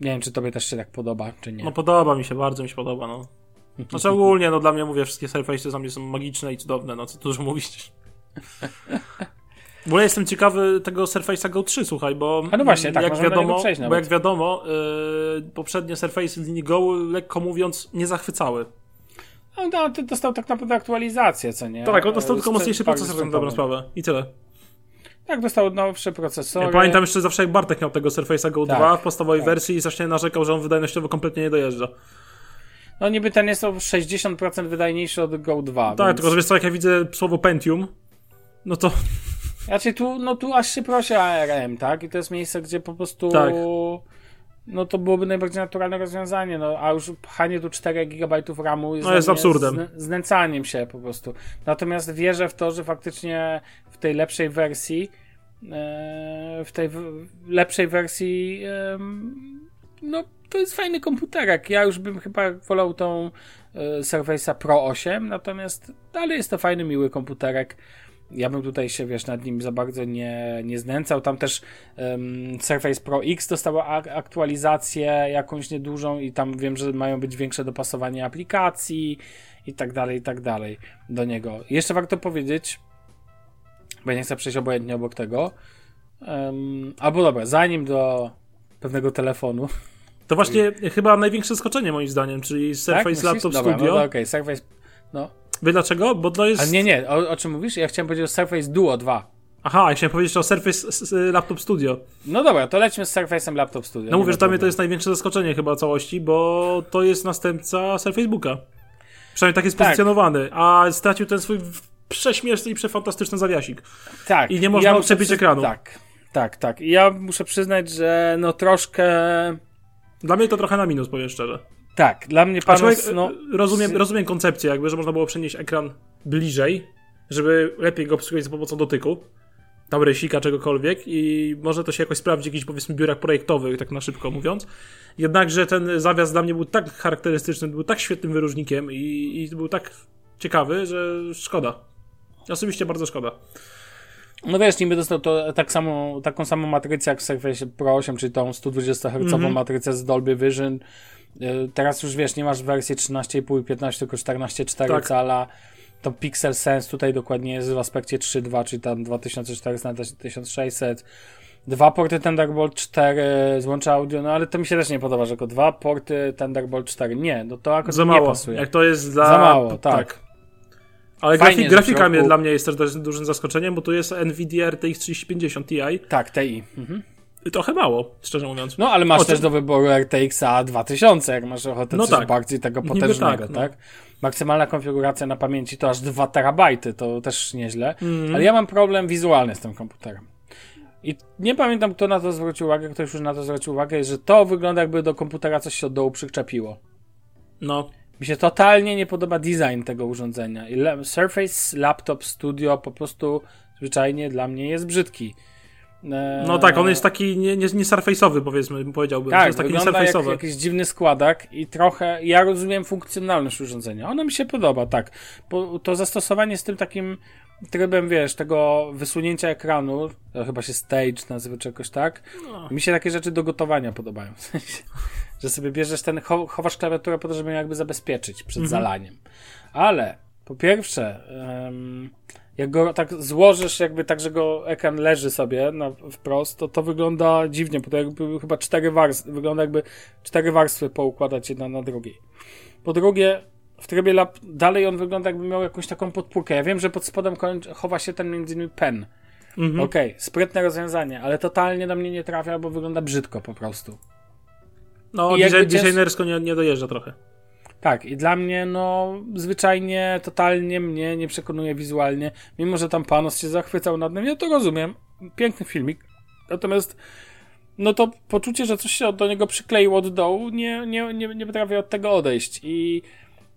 Speaker 2: Nie wiem, czy tobie też się tak podoba, czy nie.
Speaker 3: No podoba mi się, bardzo mi się podoba, no. Znaczy ogólnie, no dla mnie, mówię, wszystkie Surface'y dla mnie są magiczne i cudowne, no co dużo mówić. W ogóle jestem ciekawy tego Surface'a Go 3, słuchaj, bo
Speaker 2: A no właśnie, tak,
Speaker 3: jak wiadomo,
Speaker 2: przejść
Speaker 3: bo
Speaker 2: nawet.
Speaker 3: jak wiadomo, yy, poprzednie Surface'y z linii Go, lekko mówiąc, nie zachwycały.
Speaker 2: No, no, dostał tak naprawdę aktualizację, co nie?
Speaker 3: Tak, on dostał
Speaker 2: E,
Speaker 3: tylko mocniejszy procesor, na dobrą sprawę. I tyle.
Speaker 2: Tak, dostał nowsze procesory.
Speaker 3: Ja pamiętam jeszcze zawsze jak Bartek miał tego Surface'a Go
Speaker 2: Tak,
Speaker 3: 2 w podstawowej
Speaker 2: tak.
Speaker 3: wersji i zawsze narzekał, że on wydajnościowo kompletnie nie dojeżdża.
Speaker 2: No niby ten jest o 60% wydajniejszy od Go 2.
Speaker 3: Tak,
Speaker 2: więc...
Speaker 3: tylko że wiesz co, jak ja widzę słowo Pentium, no to
Speaker 2: Raczej tu, no tu aż się prosi ARM, tak? I to jest miejsce, gdzie po prostu.
Speaker 3: Tak.
Speaker 2: No to byłoby najbardziej naturalne rozwiązanie, no a już pchanie tu 4 GB RAMu jest,
Speaker 3: No, jest absurdem.
Speaker 2: zn- znęcaniem się po prostu. Natomiast wierzę w to, że faktycznie w tej lepszej wersji e, w tej lepszej wersji no to jest fajny komputerek. Ja już bym chyba wolał tą e, Surface'a Pro 8, natomiast dalej jest to fajny, miły komputerek. Ja bym tutaj się, wiesz, nad nim za bardzo nie, nie znęcał. Tam też em, Surface Pro X dostała ak- aktualizację jakąś niedużą i tam wiem, że mają być większe dopasowanie aplikacji i tak dalej, i tak dalej do niego. Jeszcze warto powiedzieć, bo ja nie chcę przejść obojętnie obok tego, em, albo dobra, zanim do pewnego telefonu.
Speaker 3: To właśnie chyba największe zaskoczenie moim zdaniem, czyli Surface
Speaker 2: tak?
Speaker 3: Laptop
Speaker 2: dobra,
Speaker 3: Studio.
Speaker 2: No okej, Surface. No.
Speaker 3: Wie dlaczego? Bo to jest...
Speaker 2: A nie, nie, o, o czym mówisz? Ja chciałem powiedzieć o Surface Duo 2.
Speaker 3: Aha, ja chciałem powiedzieć o Surface Laptop Studio.
Speaker 2: No dobra, to lećmy z Surface'em Laptop Studio.
Speaker 3: No mówię, że dla mnie to jest największe zaskoczenie chyba całości, bo to jest następca Surface Booka. Przynajmniej tak jest
Speaker 2: Tak.
Speaker 3: pozycjonowany, a stracił ten swój prześmieszny i przefantastyczny zawiasik.
Speaker 2: Tak.
Speaker 3: i nie można
Speaker 2: muszę
Speaker 3: odczepić ekranu.
Speaker 2: Tak, tak, tak. I ja muszę przyznać, że no troszkę...
Speaker 3: Dla mnie to trochę na minus, powiem szczerze.
Speaker 2: Tak, dla mnie panos, no...
Speaker 3: e, rozumiem, rozumiem koncepcję, jakby, że można było przenieść ekran bliżej, żeby lepiej go obsługiwać za pomocą dotyku. Tam rysika, czegokolwiek i może to się jakoś sprawdzi w jakichś powiedzmy biurach projektowych, tak na szybko mówiąc. Jednakże ten zawias dla mnie był tak charakterystyczny, był tak świetnym wyróżnikiem i, i był tak ciekawy, że szkoda. Osobiście bardzo szkoda.
Speaker 2: No wiesz, niby dostał to tak samo, taką samą matrycę jak w Surface Pro 8, czyli tą 120 Hz
Speaker 3: Mhm.
Speaker 2: matrycę z Dolby Vision. Y, Teraz już wiesz, nie masz wersji 13,5 i 15, tylko 14,4
Speaker 3: Tak.
Speaker 2: cala. To Pixel Sense tutaj dokładnie jest w aspekcie 3.2, czyli tam 2400 na 1600. Dwa porty Thunderbolt 4, złącza audio, no ale to mi się też nie podoba, że tylko dwa porty Thunderbolt 4. Nie, no to akurat
Speaker 3: Za
Speaker 2: nie
Speaker 3: mało.
Speaker 2: pasuje.
Speaker 3: Jak to jest dla...
Speaker 2: Za mało, tak.
Speaker 3: Ale grafik, grafika mnie, dla mnie jest też dużym zaskoczeniem, bo tu jest Nvidia RTX 3050 Ti
Speaker 2: Tak, TI. Mhm.
Speaker 3: i trochę mało, szczerze mówiąc.
Speaker 2: No, ale masz
Speaker 3: O,
Speaker 2: też do wyboru RTX 2000, jak masz ochotę
Speaker 3: No
Speaker 2: coś
Speaker 3: tak.
Speaker 2: bardziej tego
Speaker 3: Niby
Speaker 2: potężnego,
Speaker 3: tak,
Speaker 2: tak,
Speaker 3: no.
Speaker 2: Maksymalna konfiguracja na pamięci to aż 2 terabajty, to też nieźle.
Speaker 3: Mhm.
Speaker 2: Ale ja mam problem wizualny z tym komputerem. I nie pamiętam, kto na to zwrócił uwagę, ktoś już na to zwrócił uwagę, że to wygląda jakby do komputera coś się od dołu przyczepiło.
Speaker 3: No,
Speaker 2: Mi się totalnie nie podoba design tego urządzenia. Surface Laptop Studio po prostu zwyczajnie dla mnie jest brzydki.
Speaker 3: No tak, on jest taki nie, nie, nie surface'owy, powiedzmy, powiedziałbym. to
Speaker 2: Tak,
Speaker 3: jest taki
Speaker 2: wygląda jak jakiś dziwny składak i trochę, ja rozumiem funkcjonalność urządzenia. Ono mi się podoba, tak. Bo to zastosowanie z tym takim trybem, wiesz, tego wysunięcia ekranu, to chyba się stage nazywa czy jakoś tak,
Speaker 3: No.
Speaker 2: mi się takie rzeczy do gotowania podobają. W sensie, że sobie bierzesz ten, chow- chowasz klawiaturę po to, żeby ją jakby zabezpieczyć przed
Speaker 3: Mhm.
Speaker 2: zalaniem. Ale, po pierwsze, jak go tak złożysz, jakby tak, że go ekran leży sobie na, wprost, to to wygląda dziwnie, bo to jakby chyba cztery warstwy, wygląda jakby cztery warstwy poukładać jedna na drugiej. Po drugie, w trybie lap, dalej on wygląda jakby miał jakąś taką podpórkę. Ja wiem, że pod spodem chowa się ten między innymi pen.
Speaker 3: Mhm.
Speaker 2: Okej, sprytne rozwiązanie, ale totalnie do mnie nie trafia, bo wygląda brzydko po prostu.
Speaker 3: No, design,
Speaker 2: cięż-
Speaker 3: designersko nie, nie dojeżdża trochę.
Speaker 2: Tak, i dla mnie, no, zwyczajnie, totalnie mnie nie przekonuje wizualnie. Mimo, że tam Panos się zachwycał nad nim, ja to rozumiem. Piękny filmik. Natomiast, no to poczucie, że coś się do niego przykleiło od dołu, nie, nie, nie, nie potrafię od tego odejść. I,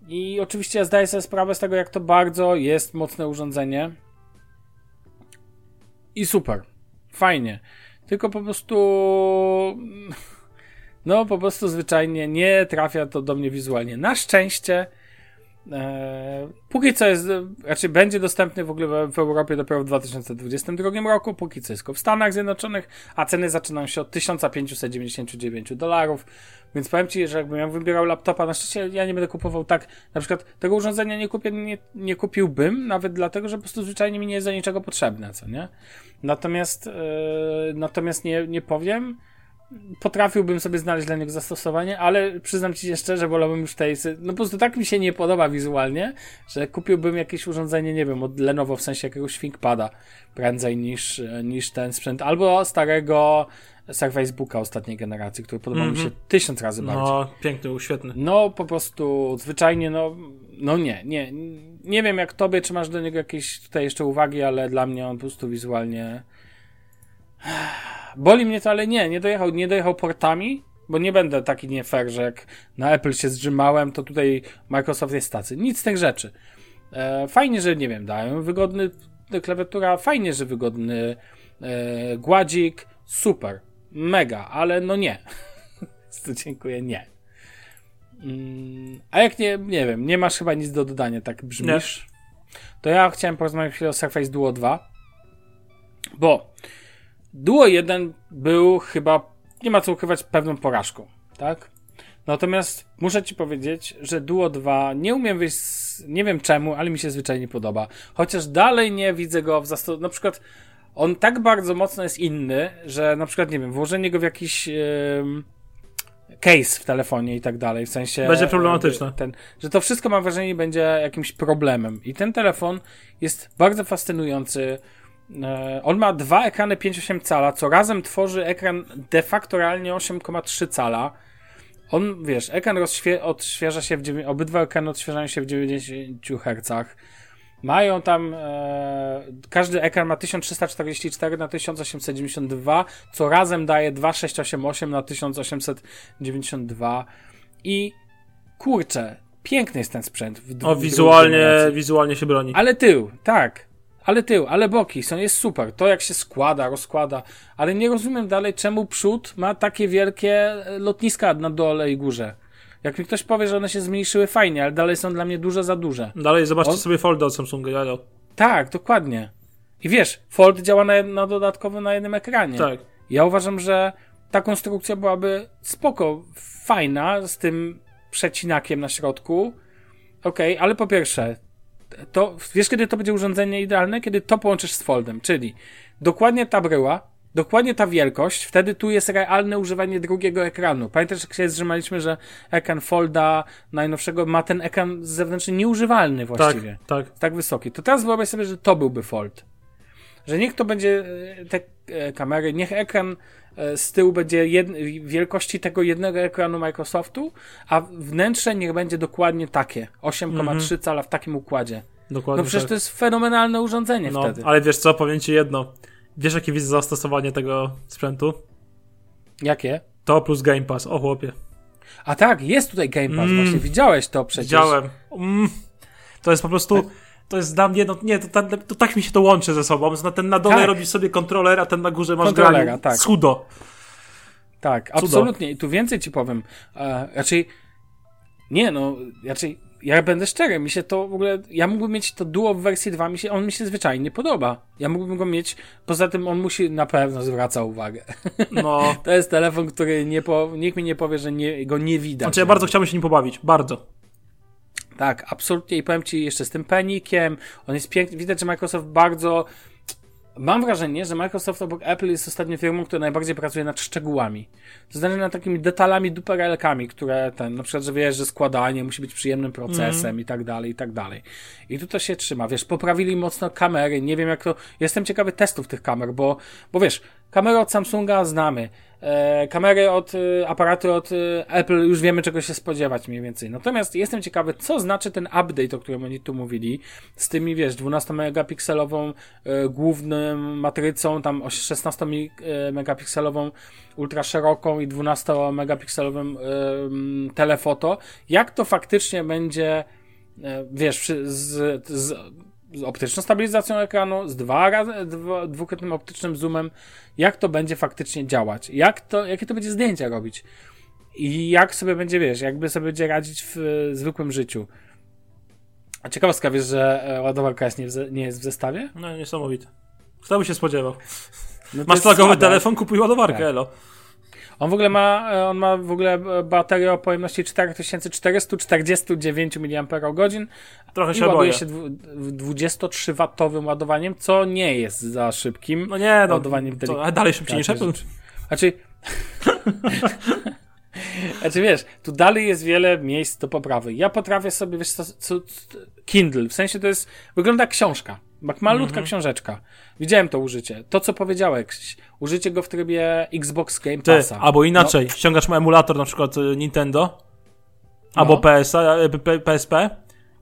Speaker 2: I oczywiście ja zdaję sobie sprawę z tego, jak to bardzo jest mocne urządzenie. I super. Fajnie. Tylko po prostu. No, po prostu zwyczajnie nie trafia to do mnie wizualnie. Na szczęście. E, póki co jest, raczej będzie dostępny w ogóle w, w Europie dopiero w 2022 roku, póki co jest w Stanach Zjednoczonych, a ceny zaczynają się od 1599 dolarów, więc powiem Ci, że jakbym ja wybierał laptopa, na szczęście ja nie będę kupował tak, na przykład tego urządzenia nie, kupię, nie, nie kupiłbym, nawet dlatego, że po prostu zwyczajnie mi nie jest do niczego potrzebne, co nie? Natomiast, e, natomiast nie, nie powiem, potrafiłbym sobie znaleźć dla niego zastosowanie, ale przyznam ci się szczerze, wolałbym już tej. No po prostu tak mi się nie podoba wizualnie, że kupiłbym jakieś urządzenie, nie wiem, od Lenovo w sensie jakiegoś ThinkPada prędzej niż, niż ten sprzęt, albo starego Surface Booka ostatniej generacji, który podobał mi się tysiąc razy bardziej.
Speaker 3: No, piękny, świetny.
Speaker 2: No, po prostu zwyczajnie, no, no nie, nie. Nie wiem jak tobie, czy masz do niego jakieś tutaj jeszcze uwagi, ale dla mnie on po prostu wizualnie. Boli mnie to, ale nie, nie dojechał, nie dojechał portami, bo nie będę taki nie fair, że jak na Apple się zrzymałem, to tutaj Microsoft jest tacy. Nic z tych rzeczy. E, fajnie, że nie wiem, dają wygodny klawiatura, fajnie, że wygodny e, gładzik, super, mega, ale no nie. to dziękuję, nie. Mm, a jak nie, nie wiem, nie masz chyba nic do dodania, tak brzmisz, to ja chciałem porozmawiać chwilę o Surface Duo 2, bo Duo 1 był chyba, nie ma co ukrywać, pewną porażką, tak? Natomiast muszę ci powiedzieć, że Duo 2 nie umiem wyjść, z, nie wiem czemu, ale mi się zwyczajnie podoba. Chociaż dalej nie widzę go w zastosowaniu. Na przykład on tak bardzo mocno jest inny, że na przykład, nie wiem, włożenie go w jakiś ym, case w telefonie i tak dalej, w sensie...
Speaker 3: Będzie problematyczne.
Speaker 2: Ten, że to wszystko mam wrażenie będzie jakimś problemem. I ten telefon jest bardzo fascynujący. E, On ma dwa ekrany 5,8 cala, co razem tworzy ekran de facto realnie 8,3 cala. On, wiesz, ekran rozświe- odświeża się w, dziewię- obydwa ekrany odświeżają się w 90 Hz. Mają tam, e, każdy ekran ma 1344 na 1892, co razem daje 2688 na 1892 i kurczę, piękny jest ten sprzęt. W, w
Speaker 3: O, wizualnie, wizualnie się broni.
Speaker 2: Ale tył, tak. Ale tył, ale boki są, jest super. To jak się składa, rozkłada. Ale nie rozumiem dalej, czemu przód ma takie wielkie e, lotniska na dole i górze. Jak mi ktoś powie, że one się zmniejszyły fajnie, ale dalej są dla mnie duże za duże.
Speaker 3: Dalej zobaczcie
Speaker 2: On-
Speaker 3: sobie foldę od Samsunga, jalo.
Speaker 2: Tak, dokładnie. I wiesz, Fold działa na, na dodatkowo na jednym ekranie.
Speaker 3: Tak.
Speaker 2: Ja uważam, że ta konstrukcja byłaby spoko, fajna, z tym przecinakiem na środku. Okej, ale po pierwsze, to wiesz, kiedy to będzie urządzenie idealne? Kiedy to połączysz z Foldem, czyli dokładnie ta bryła, dokładnie ta wielkość, wtedy tu jest realne używanie drugiego ekranu. Pamiętasz, jak się zrzymaliśmy, że ekran Folda najnowszego ma ten ekran zewnętrzny nieużywalny
Speaker 3: Tak,
Speaker 2: właściwie.
Speaker 3: tak.
Speaker 2: Tak wysoki. To teraz wyobraź sobie, że to byłby Fold. Że niech to będzie e, te e, kamery, niech ekran z tyłu będzie jed, wielkości tego jednego ekranu Microsoftu, a wnętrze niech będzie dokładnie takie. 8,3 cala w takim układzie.
Speaker 3: Dokładnie
Speaker 2: No przecież
Speaker 3: tak.
Speaker 2: to jest fenomenalne urządzenie
Speaker 3: No,
Speaker 2: wtedy.
Speaker 3: ale wiesz co, powiem ci jedno. Wiesz, jakie widzę zastosowanie tego sprzętu?
Speaker 2: Jakie?
Speaker 3: To plus Game Pass. O chłopie.
Speaker 2: A tak, jest tutaj Game Pass,
Speaker 3: Mm.
Speaker 2: właśnie widziałeś to przecież.
Speaker 3: Widziałem. Mm. To jest po prostu. To jest dla mnie, no nie, to, ta- to tak mi się to łączy ze sobą. Ten na dole
Speaker 2: Tak.
Speaker 3: robisz sobie kontroler, a ten na górze masz granie.
Speaker 2: tak.
Speaker 3: Cudo.
Speaker 2: Tak, absolutnie. I tu więcej ci powiem. E, raczej, nie no, raczej, ja będę szczery, mi się to w ogóle, ja mógłbym mieć to duo w wersji 2, mi się, on mi się zwyczajnie podoba. Ja mógłbym go mieć, poza tym on musi, na pewno zwraca uwagę.
Speaker 3: No.
Speaker 2: To jest telefon, który nie po, nikt mi nie powie, że nie, go nie widać.
Speaker 3: Znaczy ja bardzo chciałbym się nim pobawić. Bardzo.
Speaker 2: Tak, absolutnie. I powiem ci jeszcze z tym penikiem. On jest piękny. Widać, że Microsoft bardzo. Mam wrażenie, że Microsoft obok Apple jest ostatnią firmą, która najbardziej pracuje nad szczegółami. To znaczy nad takimi detalami, duperelkami, które ten, na przykład, że wiesz, że składanie musi być przyjemnym procesem i tak dalej, i tak dalej. I tu to się trzyma. Wiesz, poprawili mocno kamery. Nie wiem jak to. Jestem ciekawy testów tych kamer, bo, bo wiesz, kamery od Samsunga znamy. E, kamery od, e, aparaty od e, Apple już wiemy czego się spodziewać mniej więcej. Natomiast jestem ciekawy, co znaczy ten update, o którym oni tu mówili, z tymi, wiesz, 12-megapikselową e, główną matrycą, tam 16-megapikselową ultra szeroką i 12-megapikselowym e, mm, telefoto. Jak to faktycznie będzie, wiesz, z, z z optyczną stabilizacją ekranu, z dwa razy, dwa, dwukrotnym optycznym zoomem, jak to będzie faktycznie działać, jak to, jakie to będzie zdjęcia robić i jak sobie będzie, wiesz, jakby sobie będzie radzić w e, zwykłym życiu. A ciekawostka, wiesz, że e, ładowarka jest nie, w, nie jest w zestawie?
Speaker 3: No niesamowite. Kto by się spodziewał?
Speaker 2: No
Speaker 3: Masz flagowy telefon, kupuj ładowarkę,
Speaker 2: Tak.
Speaker 3: elo.
Speaker 2: On w ogóle ma, e, on ma w ogóle e, baterię o pojemności 4449 mAh,
Speaker 3: Trochę
Speaker 2: i
Speaker 3: się
Speaker 2: ładuje
Speaker 3: boję.
Speaker 2: się dwu- 23-watowym ładowaniem, co nie jest za szybkim.
Speaker 3: No nie, no.
Speaker 2: ładowaniem
Speaker 3: To, a dalej szybciej niż
Speaker 2: Tak,
Speaker 3: Apple.
Speaker 2: rzeczy. Znaczy. znaczy wiesz, tu dalej jest wiele miejsc do poprawy. Ja potrafię sobie, wiesz, co, co, co, Kindle, w sensie to jest, wygląda jak książka. Jak malutka
Speaker 3: Mhm.
Speaker 2: książeczka. Widziałem to użycie. To, co powiedziałeś, użycie go w trybie Xbox Game
Speaker 3: Ty,
Speaker 2: Passa.
Speaker 3: albo inaczej, ściągasz mu emulator na przykład y, Nintendo, albo
Speaker 2: No.
Speaker 3: PS-a, y, PSP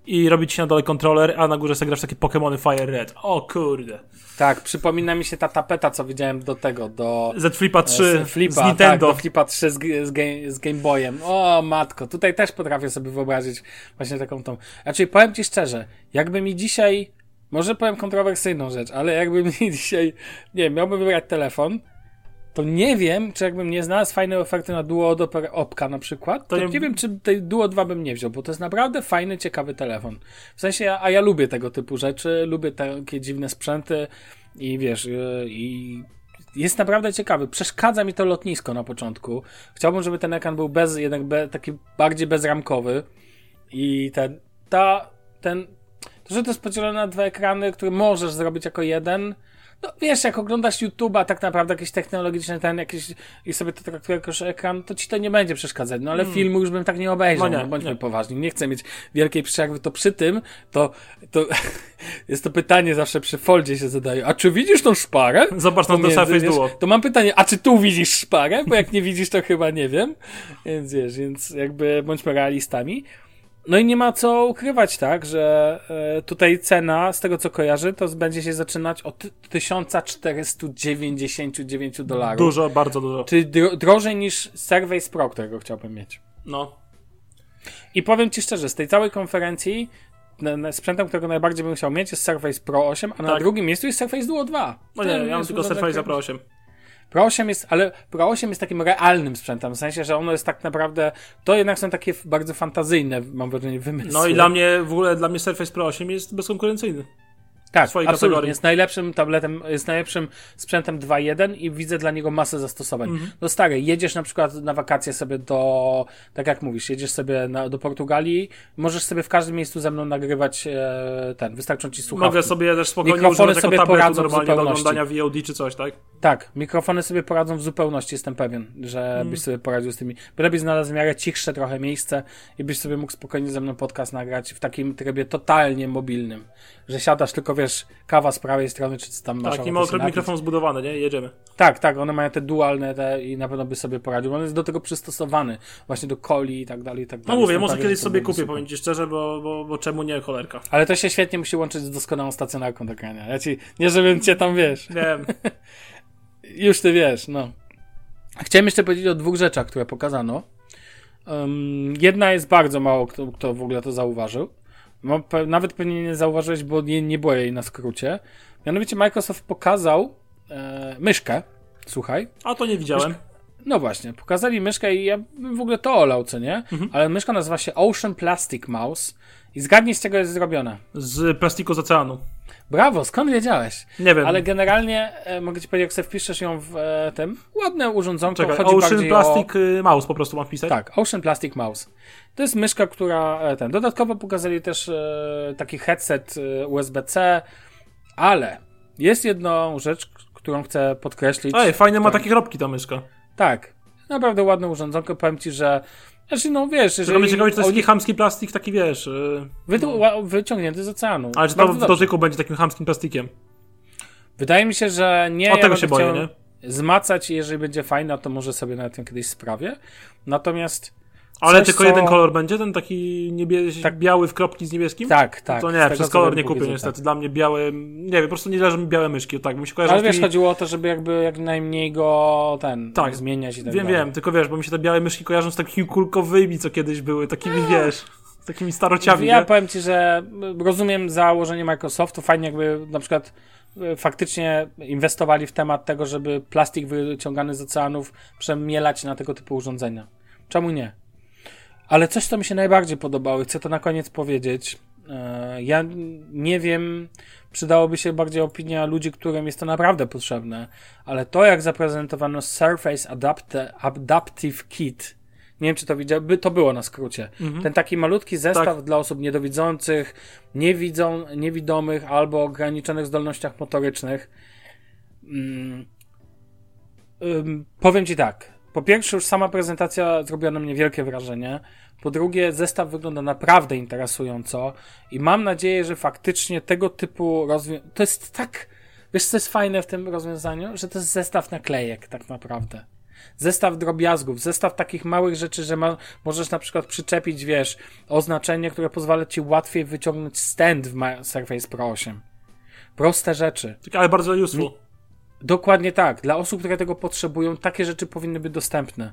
Speaker 3: i robi ci na dole kontroler, a na górze sobie grasz takie Pokémony Fire Red. O kurde.
Speaker 2: No, tak, przypomina mi się ta tapeta, co widziałem do tego, do...
Speaker 3: Z Flipa 3
Speaker 2: z Flipa,
Speaker 3: z
Speaker 2: Tak,
Speaker 3: Nintendo.
Speaker 2: do Flipa 3 z, z, game, z Game Boyem. O matko, tutaj też potrafię sobie wyobrazić właśnie taką tą. Znaczy, powiem ci szczerze, jakby mi dzisiaj, może powiem kontrowersyjną rzecz, ale jakby mi dzisiaj, nie wiem, miałbym wybrać telefon, to nie wiem, czy jakbym nie znalazł fajnej oferty na Duo od Opka na przykład, to,
Speaker 3: To
Speaker 2: nie...
Speaker 3: nie-
Speaker 2: wiem, czy tej Duo 2 bym nie wziął, bo to jest naprawdę fajny, ciekawy telefon. W sensie, a ja lubię tego typu rzeczy, lubię takie dziwne sprzęty i wiesz, yy, i jest naprawdę ciekawy. Przeszkadza mi to lotnisko na początku. Chciałbym, żeby ten ekran był bez, jednak be, taki bardziej bezramkowy i ten, ta, ten, to, że to jest podzielone na dwa ekrany, które możesz zrobić jako jeden, no wiesz, jak oglądasz YouTube'a, tak naprawdę jakieś technologiczne ten, jakieś, i sobie to traktuje jako ekran, to ci to nie będzie przeszkadzać. No ale filmu już bym tak nie obejrzał,
Speaker 3: No
Speaker 2: no
Speaker 3: nie,
Speaker 2: bądźmy
Speaker 3: nie.
Speaker 2: poważni. Nie chcę mieć wielkiej przerwy, to przy tym, to, to jest to pytanie zawsze przy Foldzie się zadaje, a czy widzisz tą szparę?
Speaker 3: Zobacz to
Speaker 2: Pomiędzy,
Speaker 3: Surface Duo.
Speaker 2: To mam pytanie, a czy tu widzisz szparę? Bo jak nie widzisz, to chyba nie wiem. Więc wiesz, więc jakby bądźmy realistami. No i nie ma co ukrywać, tak, że e, tutaj cena, z tego co kojarzy, to będzie się zaczynać od 1499 dolarów.
Speaker 3: Dużo, bardzo dużo.
Speaker 2: Czyli dro drożej niż Surface Pro, którego chciałbym mieć.
Speaker 3: No.
Speaker 2: I powiem Ci szczerze, z tej całej konferencji na, na sprzętem, którego najbardziej bym chciał mieć jest Surface Pro 8, a na
Speaker 3: Tak.
Speaker 2: drugim miejscu jest Surface Duo 2.
Speaker 3: No nie, ja mam tylko
Speaker 2: które-
Speaker 3: Pro 8.
Speaker 2: Pro 8 jest, ale Pro 8 jest takim realnym sprzętem, w sensie, że ono jest tak naprawdę, to jednak są takie bardzo fantazyjne, mam wrażenie, wymysły.
Speaker 3: No i dla mnie, w ogóle dla mnie Surface Pro 8 jest bezkonkurencyjny.
Speaker 2: Tak,
Speaker 3: swojej
Speaker 2: absolutnie.
Speaker 3: kategorii.
Speaker 2: Jest najlepszym tabletem, jest najlepszym sprzętem 2.1 i widzę dla niego masę zastosowań.
Speaker 3: Mhm.
Speaker 2: No stary, jedziesz na przykład na wakacje sobie do, tak jak mówisz, jedziesz sobie na, do Portugalii, możesz sobie w każdym miejscu ze mną nagrywać e, ten, wystarczą ci słuchawki.
Speaker 3: Mogę sobie też spokojnie
Speaker 2: Mikrofony
Speaker 3: używać
Speaker 2: sobie poradzą w
Speaker 3: normalnie do
Speaker 2: zupełności.
Speaker 3: oglądania VOD czy coś, tak?
Speaker 2: Tak, mikrofony sobie poradzą w zupełności, jestem pewien, że
Speaker 3: Mhm.
Speaker 2: byś sobie poradził z tymi. Byle znalazł w miarę cichsze trochę miejsce i byś sobie mógł spokojnie ze mną podcast nagrać w takim trybie totalnie mobilnym, że siadasz tylko, wiesz, kawa z prawej strony, czy tam masz
Speaker 3: Tak, i ma mikrofon zbudowany, nie? Jedziemy.
Speaker 2: Tak, tak, one mają te dualne te i na pewno by sobie poradził. On jest do tego przystosowany, właśnie do coli i tak dalej, i tak
Speaker 3: No
Speaker 2: dalej.
Speaker 3: mówię,
Speaker 2: Jestem
Speaker 3: może kiedyś sobie kupię, powiem ci szczerze, bo, bo, bo czemu nie, cholerka.
Speaker 2: Ale to się świetnie musi łączyć z doskonałą stacjonarką do grania. Ja ci, nie żebym cię tam, wiesz,
Speaker 3: Wiem.
Speaker 2: Już ty wiesz, no. Chciałem jeszcze powiedzieć o dwóch rzeczach, które pokazano. Um, jedna jest bardzo mało kto, kto w ogóle to zauważył. No, nawet pewnie nie zauważyłeś, bo nie, nie było jej na skrócie. Mianowicie Microsoft pokazał e, myszkę. Słuchaj.
Speaker 3: A to nie widziałem.
Speaker 2: No właśnie, pokazali myszkę i ja bym w ogóle to olał, co nie? Ale myszka nazywa się Ocean Plastic Mouse i zgadnij z czego jest zrobiona.
Speaker 3: Z plastiku z oceanu.
Speaker 2: Brawo, skąd wiedziałeś?
Speaker 3: Nie wiem.
Speaker 2: Ale generalnie e, mogę ci powiedzieć, jak sobie wpiszesz ją w e, tym, ładne urządzonko,
Speaker 3: Czekaj,
Speaker 2: chodzi
Speaker 3: Ocean Plastic
Speaker 2: o...
Speaker 3: y, Mouse po prostu mam wpisać.
Speaker 2: Tak, Ocean Plastic Mouse. To jest myszka, która e, ten. Dodatkowo pokazali też e, taki headset e, USB-C, ale jest jedną rzecz, którą chcę podkreślić.
Speaker 3: Ej, fajne ma
Speaker 2: Tak.
Speaker 3: takie kropki ta myszka.
Speaker 2: Tak, naprawdę ładne urządzonko. Powiem ci, że. Znaczy, no wiesz,
Speaker 3: Tylko
Speaker 2: jeżeli.
Speaker 3: mnie ciekawi, czy to jest taki chamski plastik, taki wiesz. y,
Speaker 2: wy, ła- wyciągnięty z oceanu.
Speaker 3: Ale czy to w dotyku będzie takim chamskim plastikiem?
Speaker 2: Wydaje mi się, że nie.
Speaker 3: O tego
Speaker 2: będę
Speaker 3: się boję, nie?
Speaker 2: Zmacać i jeżeli będzie fajna, to może sobie na tym kiedyś sprawię. Natomiast.
Speaker 3: Ale
Speaker 2: coś,
Speaker 3: tylko
Speaker 2: co-
Speaker 3: jeden kolor będzie, ten taki niebie...
Speaker 2: Tak.
Speaker 3: biały w kropki z niebieskim?
Speaker 2: Tak, tak.
Speaker 3: to nie,
Speaker 2: tego,
Speaker 3: przez kolor nie kupię niestety.
Speaker 2: tak.
Speaker 3: Dla mnie białe, nie wiem, po prostu nie leżą mi białe myszki, tak, bym się kojarzył
Speaker 2: Ale wiesz,
Speaker 3: tymi...
Speaker 2: chodziło o to, żeby jakby jak najmniej go ten
Speaker 3: Tak.
Speaker 2: zmieniać i tak
Speaker 3: Wiem,
Speaker 2: dalej.
Speaker 3: wiem, tylko wiesz, bo mi się te białe myszki kojarzą z takimi kulkowymi, co kiedyś były, takimi, wiesz, takimi starociami,
Speaker 2: Ja
Speaker 3: nie?
Speaker 2: powiem ci, że rozumiem założenie Microsoftu. Fajnie jakby na przykład e, faktycznie inwestowali w temat tego, żeby plastik wyciągany z oceanów przemielać na tego typu urządzenia. Czemu nie? Ale coś, co mi się najbardziej podobało, i chcę to na koniec powiedzieć. E, Ja nie wiem, przydałoby się bardziej opinia ludzi, którym jest to naprawdę potrzebne, ale to, jak zaprezentowano Surface Adapte, Adaptive Kit, nie wiem, czy to widział, by to było na skrócie. Ten taki malutki zestaw
Speaker 3: Tak.
Speaker 2: dla osób niedowidzących, niewidzą, niewidomych albo ograniczonych zdolnościach motorycznych. Mm, ym, powiem Ci tak. Po pierwsze, już sama prezentacja zrobiła na mnie wielkie wrażenie. Po drugie, zestaw wygląda naprawdę interesująco i mam nadzieję, że faktycznie tego typu rozwiązania. To jest tak. Wiesz, co jest fajne w tym rozwiązaniu? Że to jest zestaw naklejek, tak naprawdę. Zestaw drobiazgów, zestaw takich małych rzeczy, że ma, możesz na przykład przyczepić, wiesz, oznaczenie, które pozwala ci łatwiej wyciągnąć stand w Surface Pro 8. Proste rzeczy.
Speaker 3: Takie, Ale bardzo useful.
Speaker 2: Dokładnie tak. Dla osób, które tego potrzebują, takie rzeczy powinny być dostępne.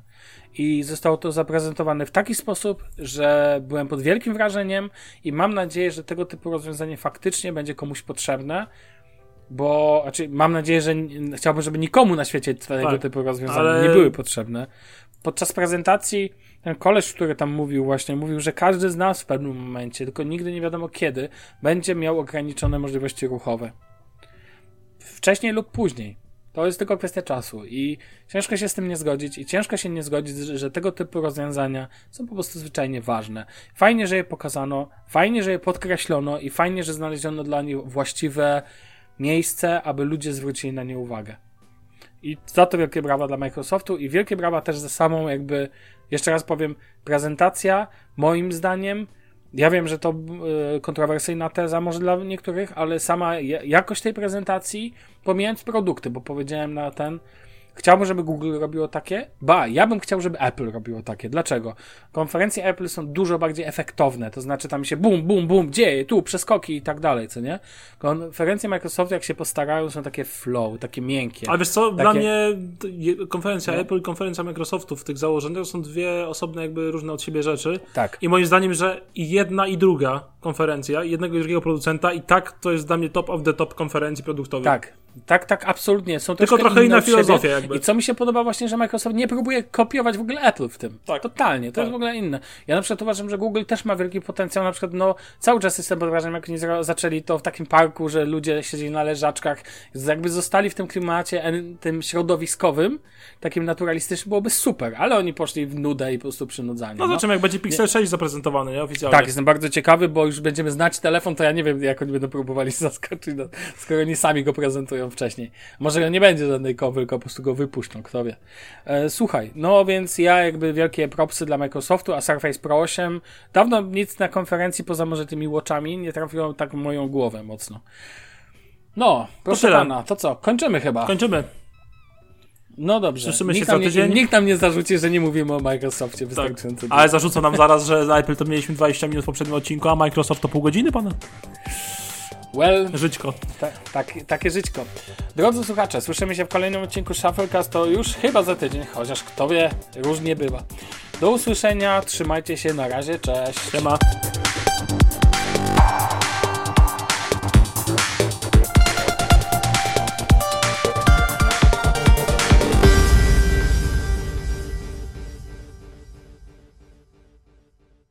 Speaker 2: I zostało to zaprezentowane w taki sposób, że byłem pod wielkim wrażeniem i mam nadzieję, że tego typu rozwiązanie faktycznie będzie komuś potrzebne. Bo, znaczy, mam nadzieję, że chciałbym, żeby nikomu na świecie tego
Speaker 3: Tak,
Speaker 2: typu rozwiązania
Speaker 3: ale-
Speaker 2: nie były potrzebne. Podczas prezentacji ten koleś, który tam mówił właśnie, mówił, że każdy z nas w pewnym momencie, tylko nigdy nie wiadomo kiedy, będzie miał ograniczone możliwości ruchowe wcześniej lub później. To jest tylko kwestia czasu i ciężko się z tym nie zgodzić i ciężko się nie zgodzić, że, tego typu rozwiązania są po prostu zwyczajnie ważne. Fajnie, że je pokazano, fajnie, że je podkreślono i fajnie, że znaleziono dla nich właściwe miejsce, aby ludzie zwrócili na nie uwagę. I za to wielkie brawa dla Microsoftu i wielkie brawa też za samą jakby, jeszcze raz powiem, prezentacja, moim zdaniem, ja wiem, że to y, kontrowersyjna teza może dla niektórych, ale sama ja- jakość tej prezentacji, pomijając produkty, bo powiedziałem na ten, chciałbym, żeby Google robiło takie, ba, ja bym chciał, żeby Apple robiło takie. Dlaczego? Konferencje Apple są dużo bardziej efektowne, to znaczy tam się bum, bum, bum, dzieje, tu przeskoki i tak dalej, co nie? Konferencje Microsoftu, jak się postarają, są takie flow, takie miękkie.
Speaker 3: Ale wiesz co, dla
Speaker 2: Takie-
Speaker 3: mnie to je- konferencja
Speaker 2: No.
Speaker 3: Apple i konferencja Microsoftu w tych założeniach są dwie osobne jakby różne od siebie rzeczy.
Speaker 2: Tak.
Speaker 3: I moim zdaniem, że i jedna i druga konferencja, jednego i drugiego producenta i tak to jest dla mnie top of the top konferencji produktowych.
Speaker 2: Tak, tak, tak, absolutnie. Są
Speaker 3: Tylko trochę inna filozofia jakby.
Speaker 2: I co mi się podoba właśnie, że Microsoft nie próbuje kopiować w ogóle Apple w tym.
Speaker 3: Tak.
Speaker 2: Totalnie, to
Speaker 3: Tak.
Speaker 2: jest w ogóle inne. Ja na przykład uważam, że Google też ma wielki potencjał, na przykład no cały czas jestem pod wrażeniem, jak oni zaczęli to w takim parku, że ludzie siedzieli na leżaczkach, jakby zostali w tym klimacie tym środowiskowym, takim naturalistycznym, byłoby super, ale oni poszli w nudę i po prostu przynudzanie.
Speaker 3: No zobaczymy, jak będzie Pixel 6 zaprezentowany, nie? Oficjalnie.
Speaker 2: Tak, jestem bardzo ciekawy, bo już będziemy znać telefon, to ja nie wiem, jak oni będą próbowali zaskoczyć, no, skoro oni sami go prezentują wcześniej. Może nie będzie żadnej kowy, tylko po prostu go wypuszczą, kto wie. E, słuchaj, no więc ja jakby wielkie propsy dla Microsoftu, a Surface Pro 8, dawno nic na konferencji poza może tymi watchami nie trafiło tak w moją głowę mocno. No, proszę pana, to co, kończymy chyba.
Speaker 3: Kończymy.
Speaker 2: No dobrze.
Speaker 3: Słyszymy się
Speaker 2: nikt,
Speaker 3: za
Speaker 2: nam nie,
Speaker 3: tydzień.
Speaker 2: nikt nam nie zarzuci, że nie mówimy o Microsoftie
Speaker 3: Tak.
Speaker 2: wystarczająco.
Speaker 3: Ale zarzucą nam zaraz, że za Apple to mieliśmy 20 minut w poprzednim odcinku, a Microsoft to pół godziny, pana?
Speaker 2: Well,
Speaker 3: Żyćko.
Speaker 2: Ta, tak, takie żyćko. Drodzy słuchacze, słyszymy się w kolejnym odcinku Shufflecast, to już chyba za tydzień, chociaż kto wie, różnie bywa. Do usłyszenia, trzymajcie się, na razie, cześć.
Speaker 3: Siema.